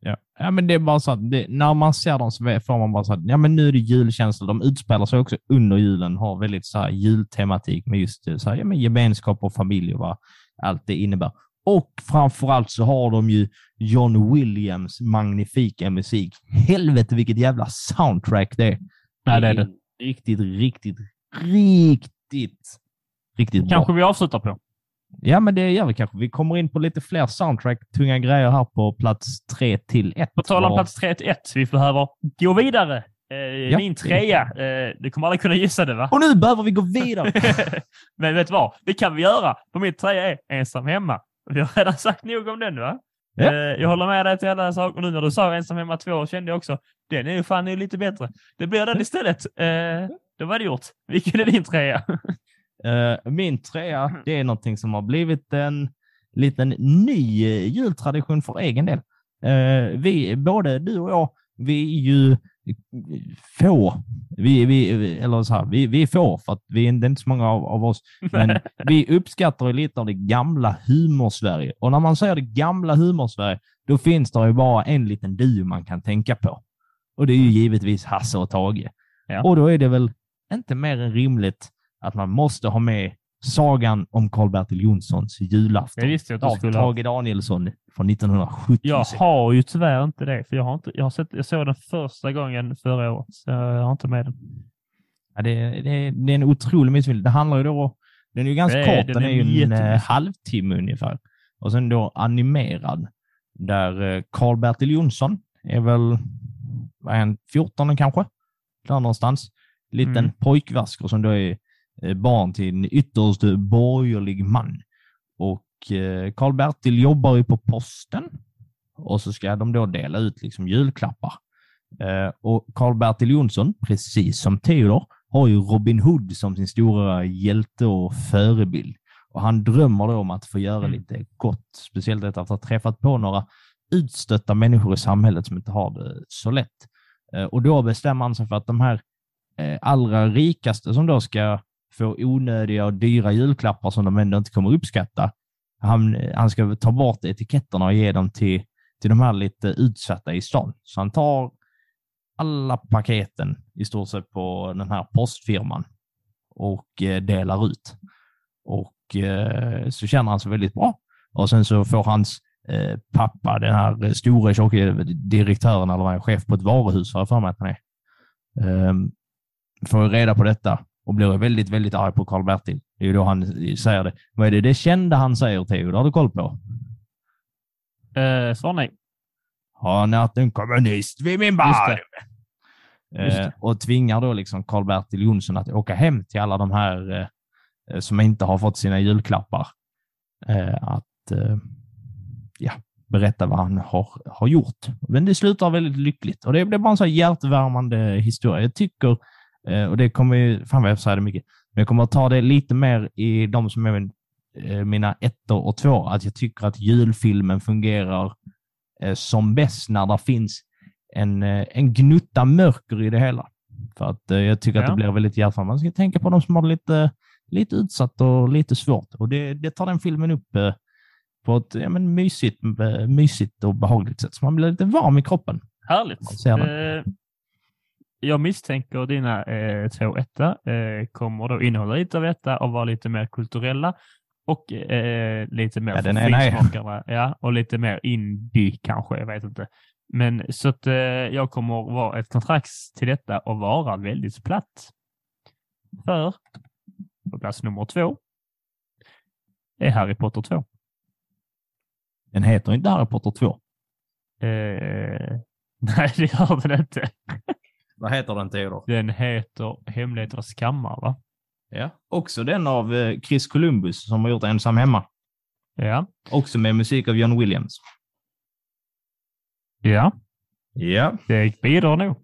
Speaker 1: Ja. ja, men det är bara så att det, när man ser dem så får man bara så att ja, men nu är det julkänsla. De utspelar sig också under julen, har väldigt så här jultematik med just så här, ja, men gemenskap och familj och vad allt det innebär. Och framförallt så har de ju John Williams magnifika musik. Helvete vilket jävla soundtrack det är.
Speaker 2: Ja, det är det.
Speaker 1: Riktigt, riktigt, riktigt, riktigt bra.
Speaker 2: Kanske vi avslutar på.
Speaker 1: Ja, men det gör vi kanske. Vi kommer in på lite fler soundtrack, tunga grejer här på plats tre till ett.
Speaker 2: På tal om plats 3 till 1, vi behöver gå vidare. Eh, Min trea, eh, du kommer aldrig kunna gissa det va?
Speaker 1: Och nu behöver vi gå vidare.
Speaker 2: Men vet du vad? Det kan vi göra. På mitt trea är Ensam hemma. Vi har redan sagt nog om den va?
Speaker 1: Ja.
Speaker 2: Eh, Jag håller med dig till alla saker. Och nu när du sa Ensam hemma 2 kände jag också, den är ju fan nu lite bättre. Det blir den istället. Eh, Då var det gjort. Vilken är din trea?
Speaker 1: Eh, min trea, det är någonting som har blivit en liten ny jultradition för egen del. Eh, vi, både du och jag, vi är ju få. Vi, vi, eller så här, vi, vi är få, för att vi är det är inte så många av, av oss. Men vi uppskattar lite av det gamla humorsverige. Och när man säger det gamla humorsverige, då finns det ju bara en liten duo man kan tänka på. Och det är ju givetvis Hasse och Tage.
Speaker 2: Ja.
Speaker 1: Och då är det väl inte mer än rimligt att man måste ha med sagan om Karl-Bertil Jonssons julafton
Speaker 2: Jag visste att du skulle.
Speaker 1: Tage Danielsson från 1976.
Speaker 2: Jag har ju tyvärr inte det, för jag har inte, jag har sett, jag såg den första gången förra året, så jag har inte med den.
Speaker 1: Ja, det, det, det är en otrolig mysfilm. Det handlar ju då, den är ju ganska
Speaker 2: Det
Speaker 1: kort,
Speaker 2: den
Speaker 1: den är, ju en eh, halvtimme ungefär. Och sen då animerad, där eh, Karl-Bertil Jonsson är väl, vad är han, 14 kanske? Där någonstans. Liten
Speaker 2: Mm.
Speaker 1: pojkvasker som då är eh, barn till en ytterst borgerlig man. Och eh, Karl-Bertil jobbar ju på posten och så ska de då dela ut liksom julklappar. Eh, och Karl-Bertil Jonsson, precis som Theodor, har ju Robin Hood som sin stora hjälte och förebild. Och han drömmer då om att få göra
Speaker 2: Mm.
Speaker 1: lite gott, speciellt efter att ha träffat på några utstötta människor i samhället som inte har det så lätt. Eh, och då bestämmer han sig för att de här eh, allra rikaste som då ska få onödiga och dyra julklappar som de ändå inte kommer uppskatta, han, han ska ta bort etiketterna och ge dem till, till de här lite utsatta i stan. Så han tar alla paketen i stort sett på den här postfirman och eh, delar ut. Och eh, så känner han sig väldigt bra. Och sen så får hans eh, pappa, den här stora tjocka direktören eller vad han är, chef på ett varuhus, har jag för mig att han är, eh, får reda på detta och blir väldigt, väldigt arg på Karl-Bertil. Det är ju då han säger det. Vad är det det kända han säger, Theo? Det har du koll på?
Speaker 2: Eh, svar nej.
Speaker 1: Har natt kommunist vid min bar.
Speaker 2: det.
Speaker 1: Eh,
Speaker 2: det.
Speaker 1: och tvingar då liksom Karl-Bertil Jonsson att åka hem till alla de här eh, eh, som inte har fått sina julklappar. Eh, att eh, ja, berätta vad han har, har gjort. Men det slutar väldigt lyckligt och det blir bara en så hjärtvärmande historia. Jag tycker, och det kommer ju, fan vad jag säger det mycket, men jag kommer att ta det lite mer i de som är min, eh, mina ettor och två, att jag tycker att julfilmen fungerar eh, som bäst när det finns en, eh, en gnutta mörker i det hela. För att eh, jag tycker att
Speaker 2: Ja.
Speaker 1: det blir väldigt hjärtsamt. Man ska tänka på de som har det lite, lite utsatt och lite svårt. Och det, det tar den filmen upp eh, på ett ja, men mysigt, eh, mysigt och behagligt sätt. Så man blir lite varm i kroppen.
Speaker 2: Härligt. Jag misstänker dina eh, två etta eh, kommer då innehålla lite av detta och vara lite mer kulturella och eh, lite mer
Speaker 1: Ja, den.
Speaker 2: Ja, och lite mer indie kanske, jag vet inte. Men så att eh, jag kommer vara ett kontrakt till detta och vara väldigt platt. För på plats nummer två är Harry Potter 2.
Speaker 1: Den heter inte Harry Potter 2.
Speaker 2: Eh, nej, det gör den inte.
Speaker 1: Vad heter den Theodor?
Speaker 2: Den heter Hemligheternas kammare, va?
Speaker 1: Ja. Också den av eh, Chris Columbus som har gjort Ensam hemma.
Speaker 2: Ja.
Speaker 1: Också med musik av John Williams.
Speaker 2: Ja,
Speaker 1: Ja.
Speaker 2: det bidrar nog.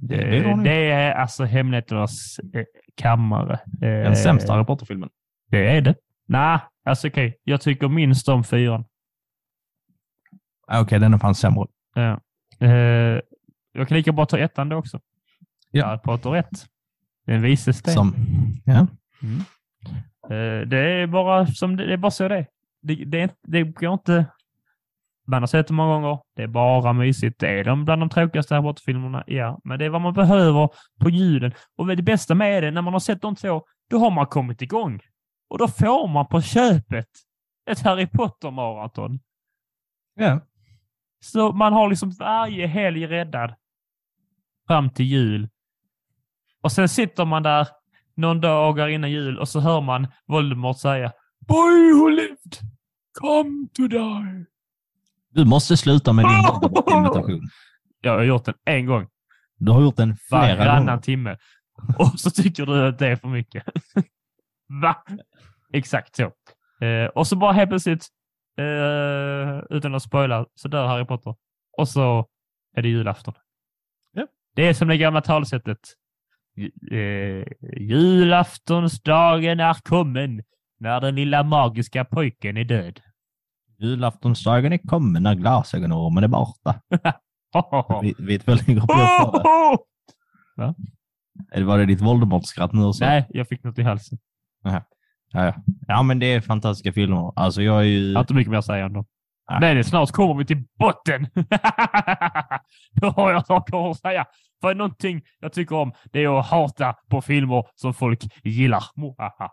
Speaker 1: Det
Speaker 2: Det,
Speaker 1: nog.
Speaker 2: det är alltså Hemligheternas eh, kammare. Eh,
Speaker 1: Den sämsta Harry Potter-filmen.
Speaker 2: Det är det. Nej, alltså okej. Jag tycker minst om fyran.
Speaker 1: Ah, Okej, den är fan sämre.
Speaker 2: Ja. Eh, jag kan lika bra ta ettan då också.
Speaker 1: Ja.
Speaker 2: Harry Potter 1. Den vises sten.
Speaker 1: Som, ja.
Speaker 2: Eh, det är bara som det, det är bara så det är. Det, det, är det går inte... Man har sett det många gånger. Det är bara mysigt. Det är de bland de tråkigaste Harry Potter-filmerna, ja. Men det är vad man behöver på julen. Och det bästa med det, när man har sett de två, då har man kommit igång. Och då får man på köpet ett Harry Potter-maraton.
Speaker 1: ja.
Speaker 2: Så man har liksom varje helg räddad fram till jul. Och sen sitter man där någon dagar innan jul och så hör man Voldemort säga Boy who lived, come to die.
Speaker 1: Du måste sluta med din Voldemort-imitation.
Speaker 2: Jag har gjort den en gång,
Speaker 1: Du har gjort den flera
Speaker 2: varannan
Speaker 1: gånger.
Speaker 2: timme. Och så tycker du att det är för mycket. Va? Exakt så. Eh, och så bara helt plötsligt, eh, utan att spoila, så dör Harry Potter. Och så är det julafton.
Speaker 1: Ja.
Speaker 2: Det är som det gamla talsättet. Eh, julaftonsdagen är kommen när den lilla magiska pojken är död.
Speaker 1: Julaftonsdagen är kommen när glasögonormen är borta. Vet, vet väl jag på det? Eller var det ditt Voldemort-skratt nu också?
Speaker 2: Nej, jag fick något i halsen.
Speaker 1: Ja, ja. ja, men det är fantastiska filmer. Alltså jag är ju...
Speaker 2: Jag har inte mycket mer att säga om dem.
Speaker 1: Nej,
Speaker 2: det snart kommer vi till botten. Då har jag saker att säga. För någonting jag tycker om, det är att hata på filmer som folk gillar. Mohaha.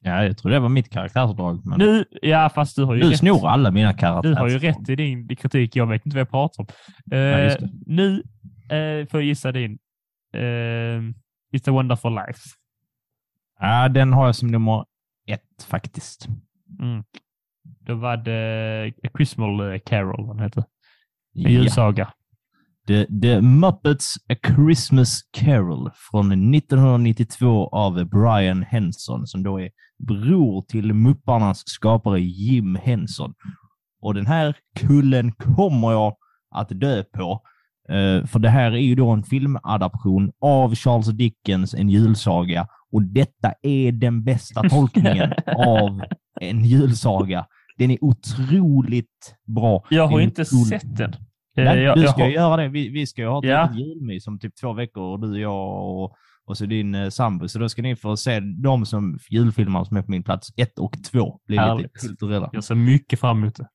Speaker 1: Ja, jag tror det var mitt karaktärsdrag. Men
Speaker 2: Nu, ja fast du har ju
Speaker 1: du
Speaker 2: rätt.
Speaker 1: snor alla mina karaktärer.
Speaker 2: Du har ju rätt i din kritik. Jag vet inte vad jag pratar om. Eh,
Speaker 1: Ja,
Speaker 2: nu eh, får jag gissa din. Eh, It's a wonderful life.
Speaker 1: Ja, den har jag som nummer ett faktiskt.
Speaker 2: Mm. Då var det Christmas Carol, den heter. En
Speaker 1: Ja.
Speaker 2: julsaga.
Speaker 1: The, The Muppets A Christmas Carol från 1992 av Brian Henson som då är bror till Mupparnas skapare Jim Henson. Och den här kullen kommer jag att dö på. Eh, för det här är ju då en filmadaption av Charles Dickens En julsaga och detta är den bästa tolkningen av en julsaga. Den är otroligt bra.
Speaker 2: Jag har inte sett den. Eh,
Speaker 1: Nej,
Speaker 2: jag-
Speaker 1: du ska ju göra det. Vi, vi ska ju ha ett
Speaker 2: Ja.
Speaker 1: julmys om typ två veckor, och du, jag och, och så din eh, sambo. Så då ska ni få se de som julfilmer som är på min plats ett och två. Blir lite kulturella.
Speaker 2: Jag ser mycket fram emot det.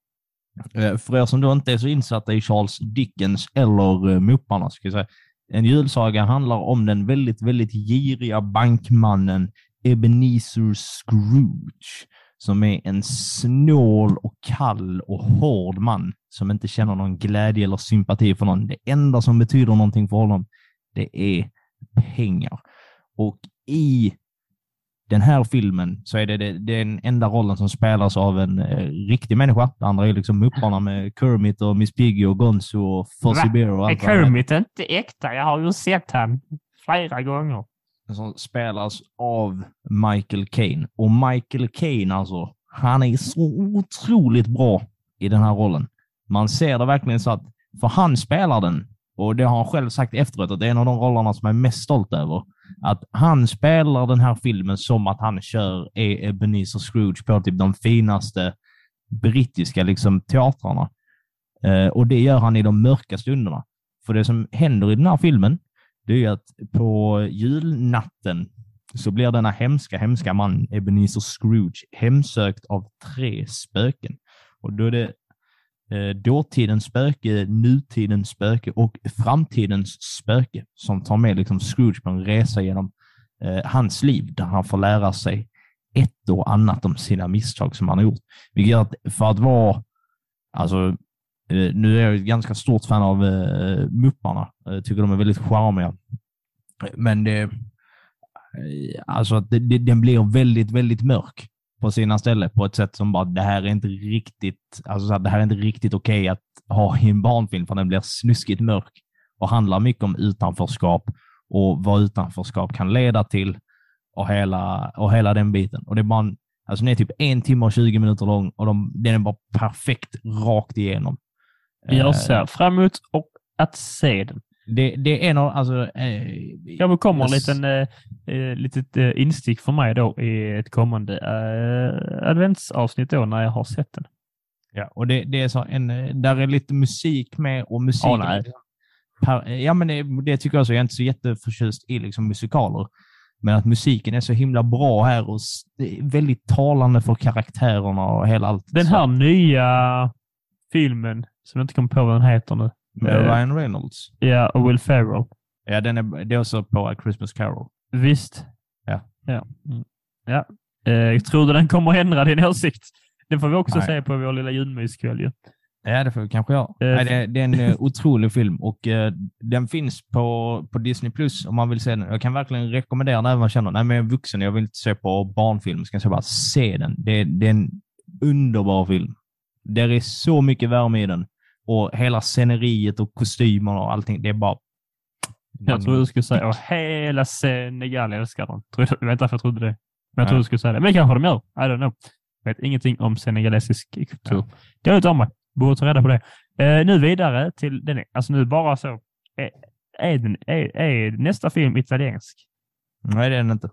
Speaker 1: Eh, För er som då inte är så insatta i Charles Dickens eller uh, Mupparna, ska jag säga. En julsaga handlar om den väldigt, väldigt giriga bankmannen Ebenezer Scrooge, som är en snål och kall och hård man som inte känner någon glädje eller sympati för någon. Det enda som betyder någonting för honom, det är pengar. Och i den här filmen så är det, det den enda rollen som spelas av en eh, riktig människa. Det andra är liksom Mupparna med Kermit och Miss Piggy och Gonzo och
Speaker 2: Va?
Speaker 1: Bear och
Speaker 2: Är
Speaker 1: allt heter.
Speaker 2: Kermit inte äkta? Jag har ju sett han flera gånger.
Speaker 1: Som spelas av Michael Caine. Och Michael Caine alltså, han är så otroligt bra i den här rollen. Man ser det verkligen så att, för han spelar den, och det har han själv sagt efteråt, att det är en av de rollerna som jag är mest stolt över. Att han spelar den här filmen som att han kör E- Ebenezer Scrooge på typ de finaste brittiska liksom, teatrarna. Eh, och det gör han i de mörka stunderna. För det som händer i den här filmen, det är att på julnatten så blir denna hemska, hemska man, Ebenezer Scrooge, hemsökt av tre spöken. Och då är det eh, dåtidens spöke, nutidens spöke och framtidens spöke som tar med liksom Scrooge på en resa genom eh, hans liv där han får lära sig ett och annat om sina misstag som han har gjort. Vilket gör att för att vara, alltså eh, nu är jag ett ganska stort fan av eh, Mupparna. Jag tycker de är väldigt charmiga. Men det, eh, alltså att det, det, den blir väldigt, väldigt mörk på sina ställen på ett sätt som bara, det här är inte riktigt, alltså så det här är inte riktigt okej att ha i en barnfilm för den blir snuskigt mörk och handlar mycket om utanförskap och vad utanförskap kan leda till och hela, och hela den biten. Och det är bara en, alltså den är typ en timme och 20 minuter lång och de, den är bara perfekt rakt igenom. Eh,
Speaker 2: Jag ser fram emot och att se den.
Speaker 1: Det, det är av, alltså... Eh,
Speaker 2: Ja, men kommer en liten eh, eh, litet eh, instick för mig då i ett kommande eh, adventsavsnitt då när jag har sett den.
Speaker 1: Ja, och det, det är så en, eh, där är lite musik med och musik.
Speaker 2: Nej.
Speaker 1: Per, ja, men det, det tycker jag så. Jag är inte så jätteförtjust i liksom musikaler. Men att musiken är så himla bra här och väldigt talande för karaktärerna och hela allt.
Speaker 2: Den
Speaker 1: Så-
Speaker 2: här nya filmen, som jag inte kommer på vad den heter nu.
Speaker 1: Med
Speaker 2: eh,
Speaker 1: Ryan Reynolds.
Speaker 2: Ja, och Will Ferrell.
Speaker 1: Ja, den är, det är också på A Christmas Carol.
Speaker 2: Visst.
Speaker 1: Ja.
Speaker 2: Ja. Mm. ja. Eh, tror den kommer ändra din åsikt. Den får vi också
Speaker 1: Nej.
Speaker 2: se på vår lilla julmyskväll ju.
Speaker 1: Ja, det får vi kanske göra.
Speaker 2: Eh,
Speaker 1: Nej, det, det är en eh, otrolig film och eh, den finns på, på Disney Plus om man vill se den. Jag kan verkligen rekommendera den även om man känner nej men jag är vuxen jag vill inte se på barnfilm. Ska jag bara se den. Det, det är en underbar film. Det är så mycket värme i den och hela sceneriet och kostymerna och allting. Det är bara...
Speaker 2: Jag tror du skulle säga och hela Senegal älskar. Tror jag, jag vet inte varför jag trodde det. Men jag
Speaker 1: Ja.
Speaker 2: tror du skulle säga det. Men kanske de gör. I don't know. Jag vet ingenting om senegalesisk kultur.
Speaker 1: Ja.
Speaker 2: Det vet om mig. Borde ta reda på det. Eh, nu vidare till den. Alltså nu bara så. Är, är, den, är, är nästa film italiensk?
Speaker 1: Nej, det är den inte.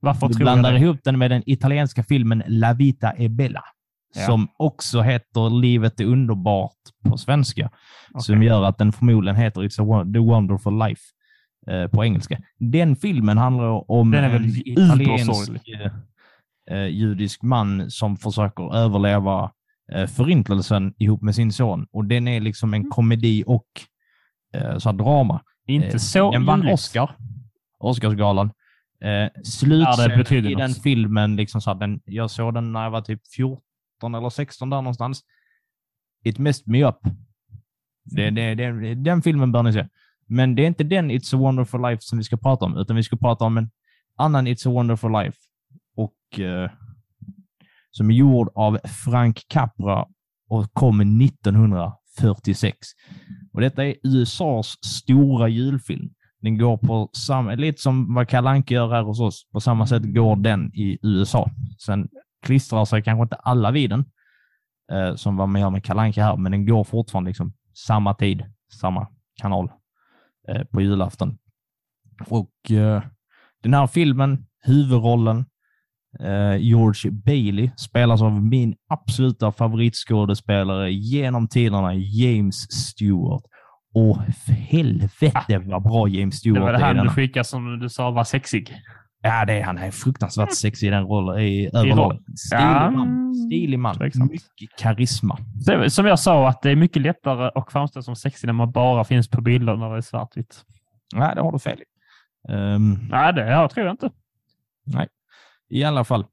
Speaker 2: Varför
Speaker 1: Du
Speaker 2: tror jag
Speaker 1: blandar
Speaker 2: det?
Speaker 1: ihop den med den italienska filmen La vita è bella.
Speaker 2: Ja.
Speaker 1: Som också heter Livet är underbart på svenska. som
Speaker 2: Okej.
Speaker 1: gör att den förmodligen heter It's a The Wonderful Life eh, på engelska. Den filmen handlar om
Speaker 2: Den är väl
Speaker 1: en italiensk eh, eh, judisk man som försöker överleva eh, förintelsen ihop med sin son. Och den är liksom en komedi och eh, så drama.
Speaker 2: Inte
Speaker 1: Eh,
Speaker 2: så
Speaker 1: Den vann
Speaker 2: juligt.
Speaker 1: Oscar, Oscarsgalan. Eh,
Speaker 2: Ja,
Speaker 1: Slutscenen
Speaker 2: betyder
Speaker 1: i den filmen, liksom så den, jag såg den när jag var typ 14 eller 16 där någonstans. It messed me up. Det, det, det, den filmen bör ni se. Men det är inte den It's a wonderful life som vi ska prata om, utan vi ska prata om en annan It's a wonderful life. Och eh, som är gjord av Frank Capra och kom 1946. Och detta är USAs stora julfilm. Den går på samma, lite som vad Kalle Anka gör här hos oss. På samma sätt går den i USA. Sen klistrar sig kanske inte alla vid den, eh, som vad man gör med Kalle Anka här, men den går fortfarande liksom samma tid, samma kanal eh, på julafton. Och eh, den här filmen, huvudrollen, eh, George Bailey, spelas av min absoluta favoritskådespelare genom tiderna, James Stewart. Och för helvete vad bra James
Speaker 2: Det
Speaker 1: Stewart
Speaker 2: var det
Speaker 1: är i
Speaker 2: han du skickade som du sa var sexig.
Speaker 1: Ja, det är han. är fruktansvärt sexig i den rollen. I, överlag. Stilig
Speaker 2: Ja,
Speaker 1: man. Stilig man. Mycket karisma.
Speaker 2: Så, som jag sa, att det är mycket lättare att framstå som sexig när man bara finns på bilder när det är svartvitt.
Speaker 1: Nej, det har du fel i. Ehm,
Speaker 2: Nej, det jag tror jag inte.
Speaker 1: I alla fall. Uh,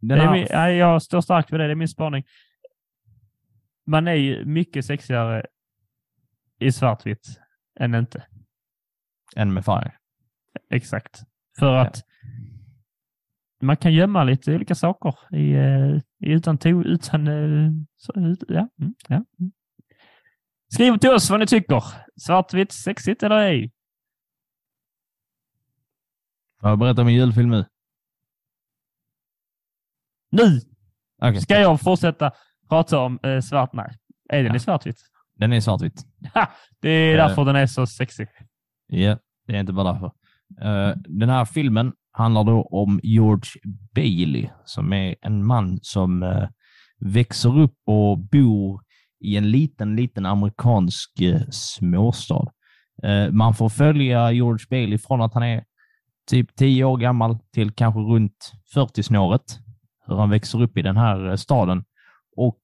Speaker 2: Det
Speaker 1: här,
Speaker 2: min, nej, jag står starkt vid det. Det är min spaning. Man är ju mycket sexigare i svartvitt än inte.
Speaker 1: En med färg.
Speaker 2: Exakt. För att man kan gömma lite olika saker i, eh, i utan to, utan... eh, Så, ja, mm, ja. mm. Skriv till oss vad ni tycker. Svartvitt, sexigt eller ej?
Speaker 1: Får jag berätta om en julfilm nu?
Speaker 2: Nu
Speaker 1: Okej.
Speaker 2: ska jag fortsätta prata om eh, svart... Nej, är den
Speaker 1: Ja.
Speaker 2: i svartvitt?
Speaker 1: Den är svartvit.
Speaker 2: Ha! Det är
Speaker 1: Eh.
Speaker 2: därför den är så sexig.
Speaker 1: Ja, det är inte bara därför. Eh, den här filmen handlar då om George Bailey, som är en man som eh, växer upp och bor i en liten, liten amerikansk eh, småstad. Man får följa George Bailey från att han är typ 10 år gammal till kanske runt 40-snåret, hur han växer upp i den här staden. Och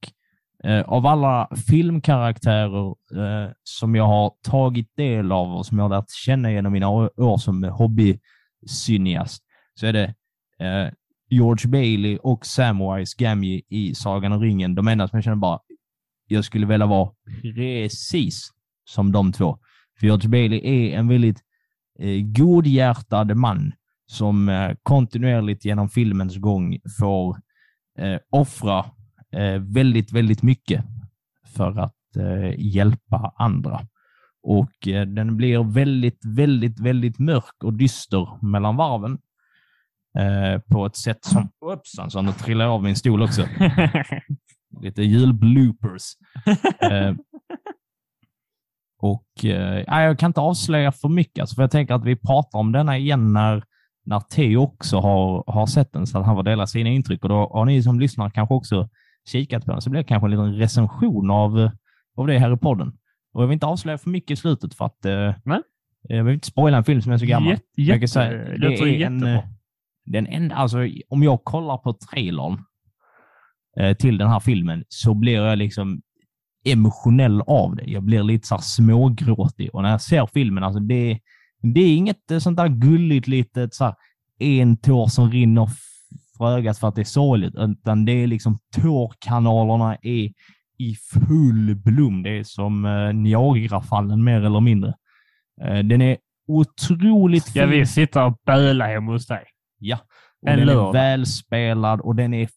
Speaker 1: Eh, av alla filmkaraktärer eh, som jag har tagit del av och som jag har lärt känna genom mina år som hobbycineast så är det eh, George Bailey och Samwise Gamgee i Sagan om ringen. De enda som jag känner bara, jag skulle vilja vara precis som de två. För George Bailey är en väldigt eh, godhjärtad man som eh, kontinuerligt genom filmens gång får eh, offra väldigt, väldigt mycket för att eh, hjälpa andra. Och eh, den blir väldigt, väldigt, väldigt mörk och dyster mellan varven. Eh, på ett sätt som... Hoppsan, så nu trillar jag av min stol också. Lite julbloopers. eh, och eh, jag kan inte avslöja för mycket, alltså, för jag tänker att vi pratar om denna igen när, när Theo också har, har sett den, så att han får dela sina intryck. Och då har ni som lyssnar kanske också kikat på den, så blir det kanske en liten recension av, av det här i podden. Och jag vill inte avslöja för mycket i slutet för att eh,
Speaker 2: Nej.
Speaker 1: jag vill inte spoila en film som är så gammal.
Speaker 2: Jätte,
Speaker 1: Jag kan säga,
Speaker 2: det
Speaker 1: det är en,
Speaker 2: jättebra.
Speaker 1: eh, den enda, alltså, om jag kollar på trailern eh, till den här filmen så blir jag liksom emotionell av det. Jag blir lite så här smågråtig och när jag ser filmen, alltså det, det är inget eh, sånt där gulligt litet så här, en tår som rinner för ögat för att det är sorgligt, utan det är liksom tårkanalerna är i full blom. Det är som eh, Niagarafallen mer eller mindre. Eh, den är otroligt
Speaker 2: Ska vi sitta och böla hemma hos dig?
Speaker 1: Ja, och
Speaker 2: En
Speaker 1: den är
Speaker 2: lördag.
Speaker 1: välspelad och den är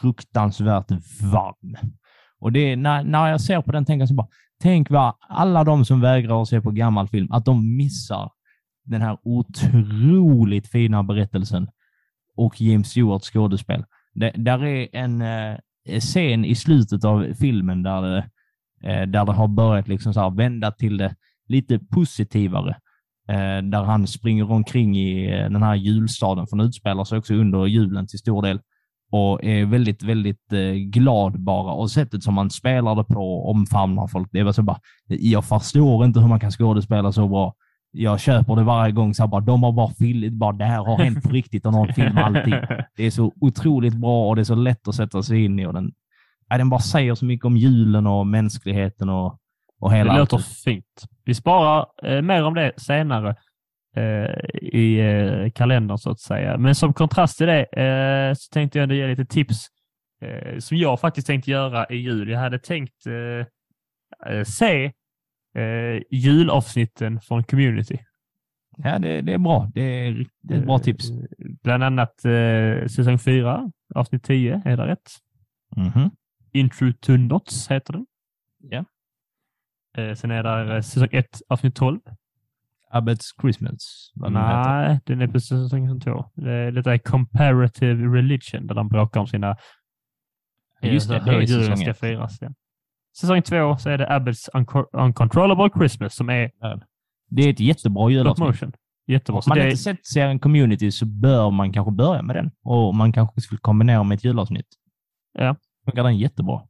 Speaker 1: fruktansvärt varm. Och det är, när, när jag ser på den tänker jag så bara, tänk vad alla de som vägrar att se på gammal film, att de missar den här otroligt fina berättelsen och James Stewarts skådespel. Det, där är en eh, scen i slutet av filmen där det, eh, där det har börjat liksom så här vända till det lite positivare eh, där han springer omkring i eh, den här julstaden, för den utspelar sig också under julen till stor del och är väldigt, väldigt eh, glad bara. Och sättet som man spelar det på och omfamnar folk, det var så bara, jag förstår inte hur man kan skådespela så bra. Jag köper det varje gång, så här bara, de har bara filmat, bara det här har hänt på riktigt och någon filmar allting. Det är så otroligt bra och det är så lätt att sätta sig in i och den, ja, den bara säger så mycket om julen och mänskligheten och, och hela
Speaker 2: Det låter fint. Vi sparar eh, mer om det senare eh, i eh, kalendern så att säga. Men som kontrast till det eh, så tänkte jag ändå ge lite tips eh, som jag faktiskt tänkte göra i jul. Jag hade tänkt eh, se eh, julavsnitten från Community.
Speaker 1: Ja, det, det är bra. Det är, det är ett bra tips.
Speaker 2: Eh, Bland annat eh, säsong 4, avsnitt 10, är det rätt?
Speaker 1: Mhm.
Speaker 2: Intro to Knots heter den.
Speaker 1: Ja.
Speaker 2: Eh, sen är det säsong 1, avsnitt 12.
Speaker 1: Abbott's Christmas. Den heter.
Speaker 2: Nej, den är på säsong 2. Det är comparative religion där de bråkar om sina
Speaker 1: Just det,
Speaker 2: eh,
Speaker 1: det är säsong
Speaker 2: ska
Speaker 1: ett.
Speaker 2: firas. Ja. Säsong 2 så är det Abbott's Unco- Uncontrollable Christmas som är
Speaker 1: Det är ett jättebra
Speaker 2: motion. Jättebra.
Speaker 1: Om man
Speaker 2: det
Speaker 1: inte sett serien Community så bör man kanske börja med den. Och man kanske skulle kombinera med ett julavsnitt.
Speaker 2: Ja.
Speaker 1: Funkar den jättebra.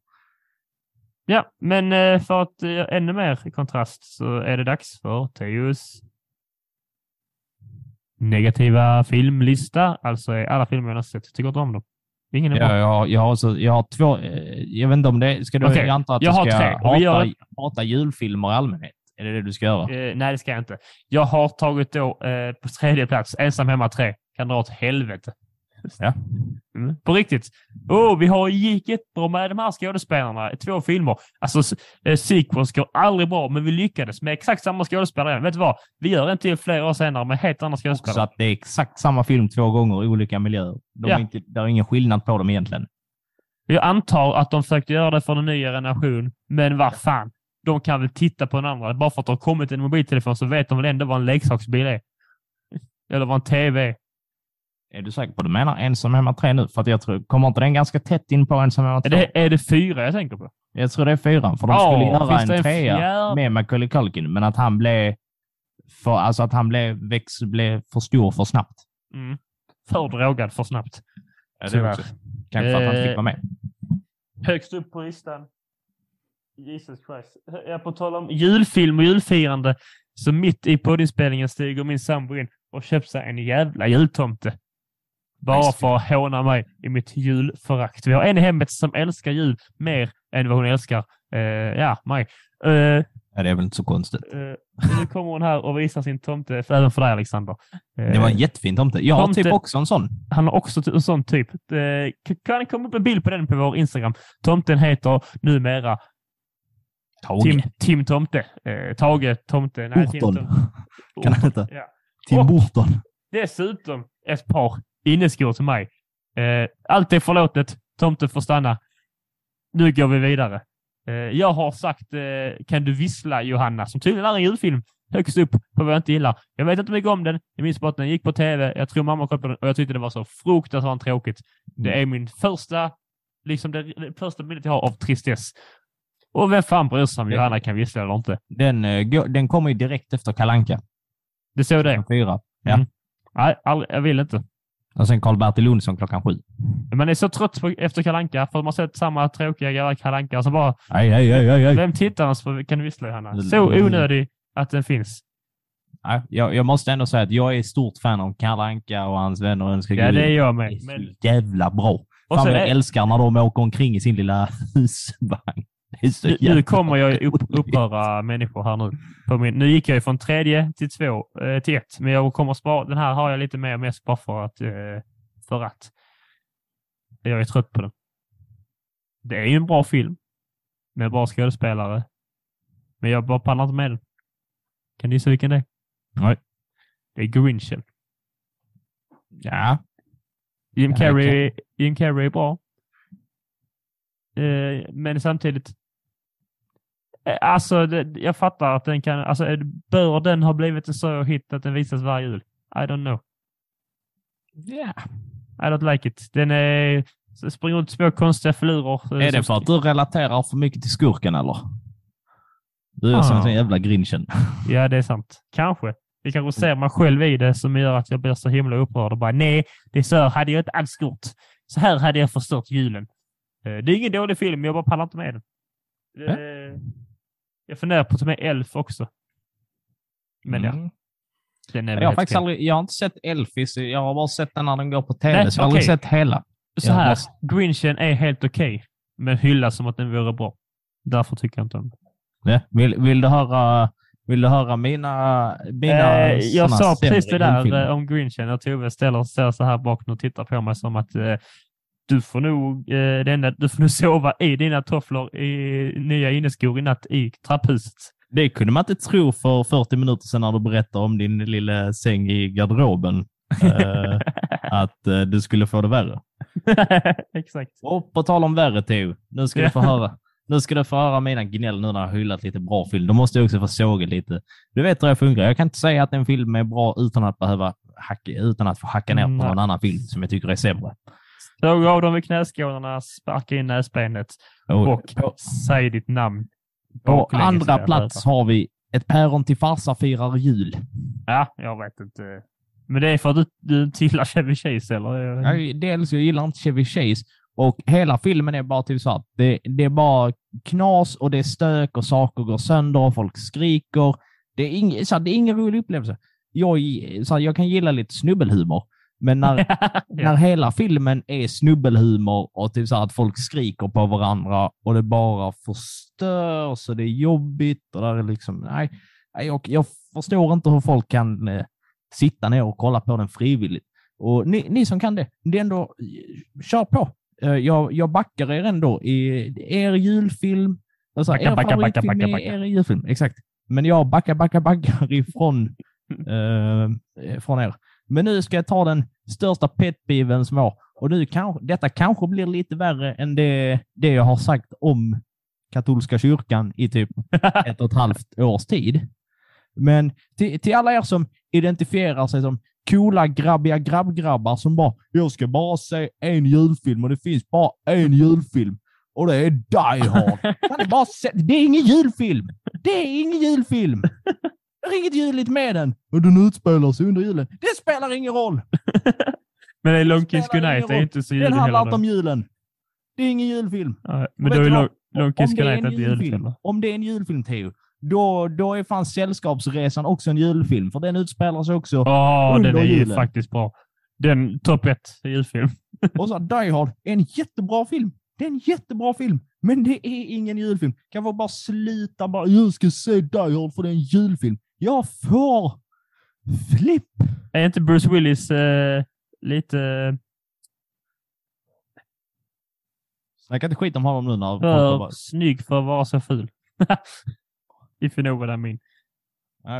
Speaker 2: Ja, men eh, för att eh, ännu mer i kontrast så är det dags för Teos negativa filmlista. Alltså är alla filmer jag har sett. Tycker inte om dem. Ingen är
Speaker 1: Ja, jag, har- jag, har så, jag har två, eh, jag vet inte om det, ska du,
Speaker 2: Okej,
Speaker 1: jag antar att
Speaker 2: jag
Speaker 1: du
Speaker 2: har
Speaker 1: ska
Speaker 2: tre. Och vi
Speaker 1: hata,
Speaker 2: gör-
Speaker 1: hata julfilmer i allmänhet? Är det det du ska göra?
Speaker 2: Eh, nej, det ska jag inte. Jag har tagit då eh, på tredje plats Ensam hemma 3. Kan dra åt helvete.
Speaker 1: Ja.
Speaker 2: Mm, på riktigt. Oh, vi har gick jättebra med de här skådespelarna i två filmer. Alltså, eh, sequels går aldrig bra, men vi lyckades med exakt samma skådespelare. igen. Vet du vad? Vi gör en till flera år senare med helt andra
Speaker 1: Så
Speaker 2: skådespelare.
Speaker 1: att det är exakt samma film två gånger i olika miljöer. De
Speaker 2: Ja.
Speaker 1: är inte, det är ingen skillnad på dem egentligen.
Speaker 2: Jag antar att de försökte göra det för en ny generation, men vad fan. De kan väl titta på en andra. Bara för att det har kommit en mobiltelefon så vet de väl ändå vad en leksaksbil är. Eller vad en TV är.
Speaker 1: Är du säker på att du menar Ensam hemma 3 nu? För att jag tror, kommer inte den ganska tätt in på Ensam hemma 2?
Speaker 2: Är det, är det fyra jag tänker på?
Speaker 1: Jag tror det är fyran, för de
Speaker 2: Ja,
Speaker 1: skulle göra
Speaker 2: det
Speaker 1: en
Speaker 2: en
Speaker 1: trea
Speaker 2: fjärde?
Speaker 1: med Macaulay Culkin, men att han blev för, alltså att han blev, väx, blev för stor för snabbt.
Speaker 2: Mm. För drogad för snabbt.
Speaker 1: Ja,
Speaker 2: Tyvärr.
Speaker 1: också. Kanske för att han inte
Speaker 2: Eh,
Speaker 1: fick vara med.
Speaker 2: Högst upp på listan. Jesus Christ. Jag på tal om julfilm och julfirande. Så mitt i poddinspelningen stiger min sambo in och köper sig en jävla jultomte. Bara för att håna mig i mitt julförakt. Vi har en i hemmet som älskar jul mer än vad hon älskar eh, ja, mig. Eh,
Speaker 1: Ja, det är väl inte så konstigt.
Speaker 2: eh, nu kommer hon här och visar sin tomte, för, även för dig Alexander. Eh,
Speaker 1: Det var en jättefin tomte. Jag har
Speaker 2: tomte-
Speaker 1: typ också en sån.
Speaker 2: han har också en sån typ. K- kan det komma upp en bild på den på vår Instagram? Tomten heter numera
Speaker 1: Tage.
Speaker 2: Tim, Tim Tomte. Eh, Tage Tomte. Nej, Tim
Speaker 1: Burton.
Speaker 2: Tomte.
Speaker 1: Kan han heta?
Speaker 2: Ja.
Speaker 1: Tim Burton.
Speaker 2: Dessutom ett par inneskor till mig. Eh, allt är förlåtet. Tomten får stanna. Nu går vi vidare. Eh, jag har sagt eh, Kan du vissla Johanna, som tydligen är en julfilm högst upp på vad jag inte gillar. Jag vet inte mycket om den. Jag minns bara att den gick på tv. Jag tror mamma kollade på den och jag tyckte det var så fruktansvärt tråkigt. Det är min första, liksom det, det första minnet jag har av tristess. Och vem fan bryr sig om Johanna kan vissla eller inte?
Speaker 1: Den, eh, den kommer ju direkt efter Kalanka.
Speaker 2: Det såg det.
Speaker 1: Fyra. Ja.
Speaker 2: Mm. Nej, aldrig, jag vill inte.
Speaker 1: Och sen Karl-Bertil Jonsson klockan sju.
Speaker 2: Man är så trött på, efter Kalanka för man har sett samma tråkiga gamla Kalanka så bara,
Speaker 1: Aj, aj, aj, aj, aj.
Speaker 2: vem tittar ens på Kan du vissla Johanna?
Speaker 1: Mm.
Speaker 2: Så onödig att den finns.
Speaker 1: Nej, jag, jag måste ändå säga att jag är stort fan av Kalle Anka och hans vänner önskar
Speaker 2: Ja, det är jag
Speaker 1: Det
Speaker 2: med.
Speaker 1: är så
Speaker 2: Men,
Speaker 1: jävla bra.
Speaker 2: och
Speaker 1: Fan jag
Speaker 2: är,
Speaker 1: älskar när de åker omkring i sin lilla husvagn.
Speaker 2: Nu, nu kommer jag upp, uppröra människor här nu. På min, nu gick jag ju från tredje till två, eh, till ett, men jag kommer spara, den här har jag lite mer mest bara för att, eh, för att. Jag är trött på den. Det är ju en bra film med bra skådespelare, men jag bara pallar inte med den. Kan ni gissa vilken det är?
Speaker 1: Nej.
Speaker 2: Det är Grinchen.
Speaker 1: Ja,
Speaker 2: Jim Carrey, Jim Carrey är bra. Eh, men samtidigt... Eh, alltså, det, jag fattar att den kan... Alltså, bör den ha blivit en så hit att den visas varje jul? I don't know.
Speaker 1: ja.
Speaker 2: I don't like it. Den är... Springer runt små konstiga filurer.
Speaker 1: Är det för att du relaterar för mycket till skurken eller? Du är som en
Speaker 2: Ah.
Speaker 1: jävla grinchen.
Speaker 2: Ja, det är sant. Kanske. Det kanske ser man själv i det som gör att jag blir så himla upprörd och bara nej, det är så här hade jag inte alls gjort. Så här hade jag förstört julen. Eh, Det är ingen dålig film, jag bara pallar inte med den. Eh, Jag funderar på att ta med Elf också. Men ja,
Speaker 1: Mm.
Speaker 2: den är
Speaker 1: Jag har faktiskt aldrig, jag har inte sett Elfis, jag har bara sett den när den går på tv,
Speaker 2: Nej,
Speaker 1: så jag har aldrig sett hela.
Speaker 2: Så
Speaker 1: jag
Speaker 2: här, Grinchen är helt okej, men hyllas som att den vore bra. Därför tycker jag inte om den.
Speaker 1: Ja. Vill, vill, du höra, vill du höra mina, mina
Speaker 2: Eh, jag sa precis det där eh, om Grinchen och Tove ställer sig så här bakom och tittar på mig som att eh, du får nog, eh, det enda, du får nog sova i dina tofflor i nya inneskor i natt i trapphuset.
Speaker 1: Det kunde man inte tro för 40 minuter sedan när du berättade om din lilla säng i garderoben. eh, att eh, du skulle få det värre.
Speaker 2: Exakt.
Speaker 1: Och på tal om värre, Theo. Nu ska du få höra. Nu ska du få höra mina gnäll nu när jag hyllat lite bra film. Då måste jag också få såga lite. Du vet hur jag funkar. Jag kan inte säga att en film är bra utan att behöva hacka, utan att få hacka ner på
Speaker 2: Nej.
Speaker 1: någon annan film som jag tycker är sämre.
Speaker 2: Såg av dem i knäskålarna, sparka in näsbenet och
Speaker 1: på,
Speaker 2: säg ditt namn.
Speaker 1: på andra plats har vi Ett päron till farsa firar jul.
Speaker 2: Ja, jag vet inte. Men det är för att du, du inte gillar Chevy Chase eller?
Speaker 1: Jag, dels jag gillar inte Chevy Chase och hela filmen är bara typ så att det, det är bara knas och det är stök och saker går sönder och folk skriker. Det är, ing, så här, det är ingen rolig upplevelse. Jag, så här, jag kan gilla lite snubbelhumor, men när, när
Speaker 2: ja.
Speaker 1: hela filmen är snubbelhumor och typ så att folk skriker på varandra och det bara förstörs och det är jobbigt och där är liksom, nej, jag, jag förstår inte hur folk kan eh, sitta ner och kolla på den frivilligt. Och ni, ni som kan det, det är ändå, eh, kör på. Eh, Jag, jag backar er ändå i er julfilm. Alltså,
Speaker 2: Backa,
Speaker 1: er
Speaker 2: backa, backa, backa, backa.
Speaker 1: Er julfilm, exakt. Men jag backar, backar, backar ifrån eh, från er. Men nu ska jag ta den största petbiven som var. Och nu kan, detta kanske blir lite värre än det, det jag har sagt om katolska kyrkan i typ ett och ett halvt års tid. Men till, till alla er som identifierar sig som coola, grabbiga grabbgrabbar som bara “Jag ska bara se en julfilm och det finns bara en julfilm och det är Die Hard”. Kan ni bara se, det är ingen julfilm! Det är ingen julfilm! Det är inget juligt med den. Och den utspelar sig under julen. Det spelar ingen roll!
Speaker 2: Men det är Long Kiss Goodnight, är inte så
Speaker 1: Den
Speaker 2: juligt
Speaker 1: handlar inte om julen. Det är ingen julfilm.
Speaker 2: Ja, Men då är Long, Kiss Goodnight
Speaker 1: en
Speaker 2: inte
Speaker 1: julfilm, om det är en julfilm, Theo, då, då är fan Sällskapsresan också en julfilm, för den utspelar sig också.
Speaker 2: Åh, den
Speaker 1: under
Speaker 2: är ju
Speaker 1: julen.
Speaker 2: faktiskt bra. Den topp ett julfilm.
Speaker 1: Och så Die Hard är en jättebra film. Det är en jättebra film, men det är ingen julfilm. Kan vi bara sluta bara, jag ska se Die Hard för det är en julfilm. Jag får flipp.
Speaker 2: Är inte Bruce Willis eh, lite
Speaker 1: Snacka inte skit om honom nu när
Speaker 2: för
Speaker 1: bara,
Speaker 2: snygg för att vara så ful? If you know what I mean.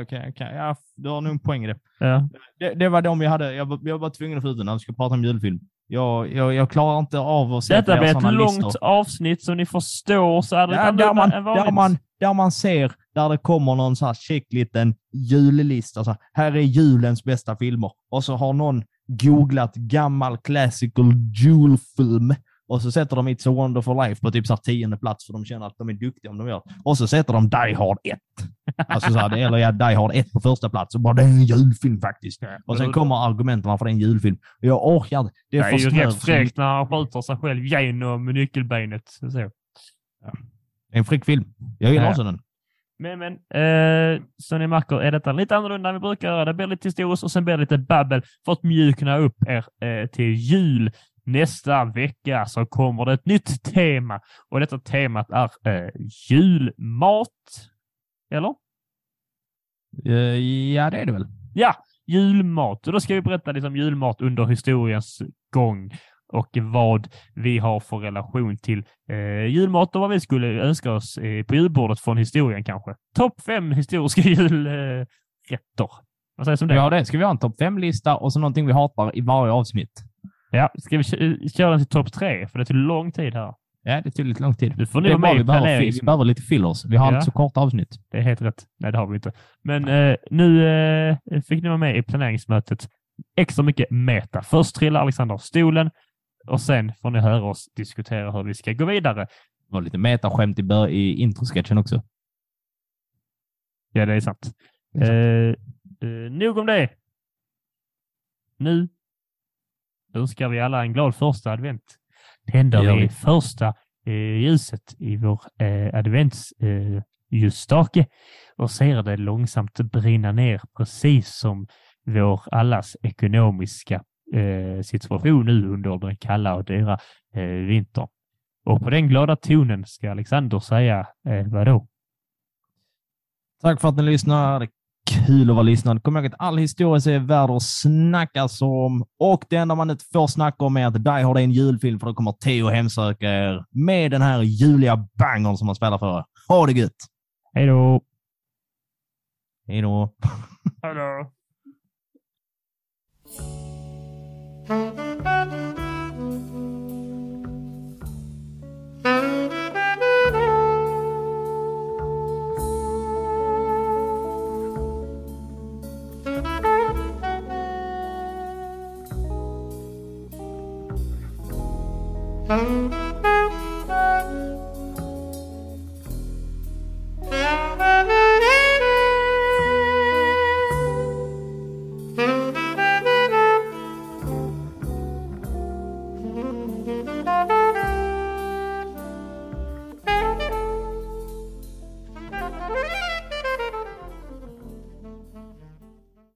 Speaker 1: okej, okej, ja, du har nog en poäng i det.
Speaker 2: Ja.
Speaker 1: det. Det var de vi hade. Jag var, jag var tvungen att få ut den när vi ska prata om julfilm. Jag, jag, jag klarar inte av att se
Speaker 2: Detta blir ett långt
Speaker 1: listor.
Speaker 2: avsnitt som ni förstår så är det
Speaker 1: Ja, där, man, där, man, där man ser, där det kommer någon så här check liten jullista. Så här, här är julens bästa filmer. Och så har någon googlat gammal classical julfilm. Och så sätter de It's a wonderful life på typ så här tionde plats för de känner att de är duktiga om de gör. Och så sätter de Die Hard 1. Alltså så här, eller ja, Die Hard 1 på första plats. Och bara det är en julfilm faktiskt. Och sen kommer argumenten varför det är en julfilm. Jag orkar inte. Det
Speaker 2: Det
Speaker 1: är
Speaker 2: är ju rätt
Speaker 1: så
Speaker 2: fräckt när han skjuter sig själv genom nyckelbenet. Så.
Speaker 1: Det är en fräck film. Jag gillar
Speaker 2: Ja.
Speaker 1: också den.
Speaker 2: Men, men eh, som ni märker är detta lite annorlunda än vi brukar göra. Det blir lite historiskt och sen blir det lite babbel för att mjukna upp er eh, till jul. Nästa vecka så kommer det ett nytt tema och detta temat är eh, julmat. Eller?
Speaker 1: Eh, ja, det är det väl.
Speaker 2: Ja, julmat. Och då ska vi berätta lite om julmat under historiens gång och vad vi har för relation till eh, julmat och vad vi skulle önska oss eh, på julbordet från historien kanske. Topp fem historiska julrätter. Eh, vad sägs om det?
Speaker 1: Ja, det ska vi ha en topp fem-lista och så någonting vi hatar i varje avsnitt.
Speaker 2: Ja, ska vi kö- köra den till topp tre? För det tog lång tid här.
Speaker 1: Ja, det tog lite lång tid.
Speaker 2: Du får
Speaker 1: Det är
Speaker 2: med
Speaker 1: vi, behöver, vi behöver lite fillers. Vi har
Speaker 2: Ja.
Speaker 1: inte så korta avsnitt.
Speaker 2: Det är helt rätt. Nej, det har vi inte. Men eh, nu eh, fick ni vara med i planeringsmötet. Extra mycket meta. Först trillar Alexander av stolen och sen får ni höra oss diskutera hur vi ska gå vidare.
Speaker 1: Det var lite metaskämt i, bör- i introsketchen också.
Speaker 2: Ja, det är sant.
Speaker 1: Det är
Speaker 2: Eh, eh, nog om det. Nu önskar vi alla en glad första advent. Tänder vi
Speaker 1: vi.
Speaker 2: första eh, ljuset i vår eh, adventsljusstake eh, och ser det långsamt brinna ner precis som vår allas ekonomiska eh, situation nu under den kalla och dyra eh, vintern. Och på den glada tonen ska Alexander säga eh, vadå?
Speaker 1: Tack för att ni lyssnar. Kul att vara lyssnad. Kom ihåg att all historia är värd att snackas om och det enda man inte får snacka om är att Die Hard är en julfilm för då kommer Theo hemsöka er med den här juliga bangern som han spelar för er. Ha det gött!
Speaker 2: Hej då!
Speaker 1: Hej då!
Speaker 2: Hallå!
Speaker 3: Thank 嗯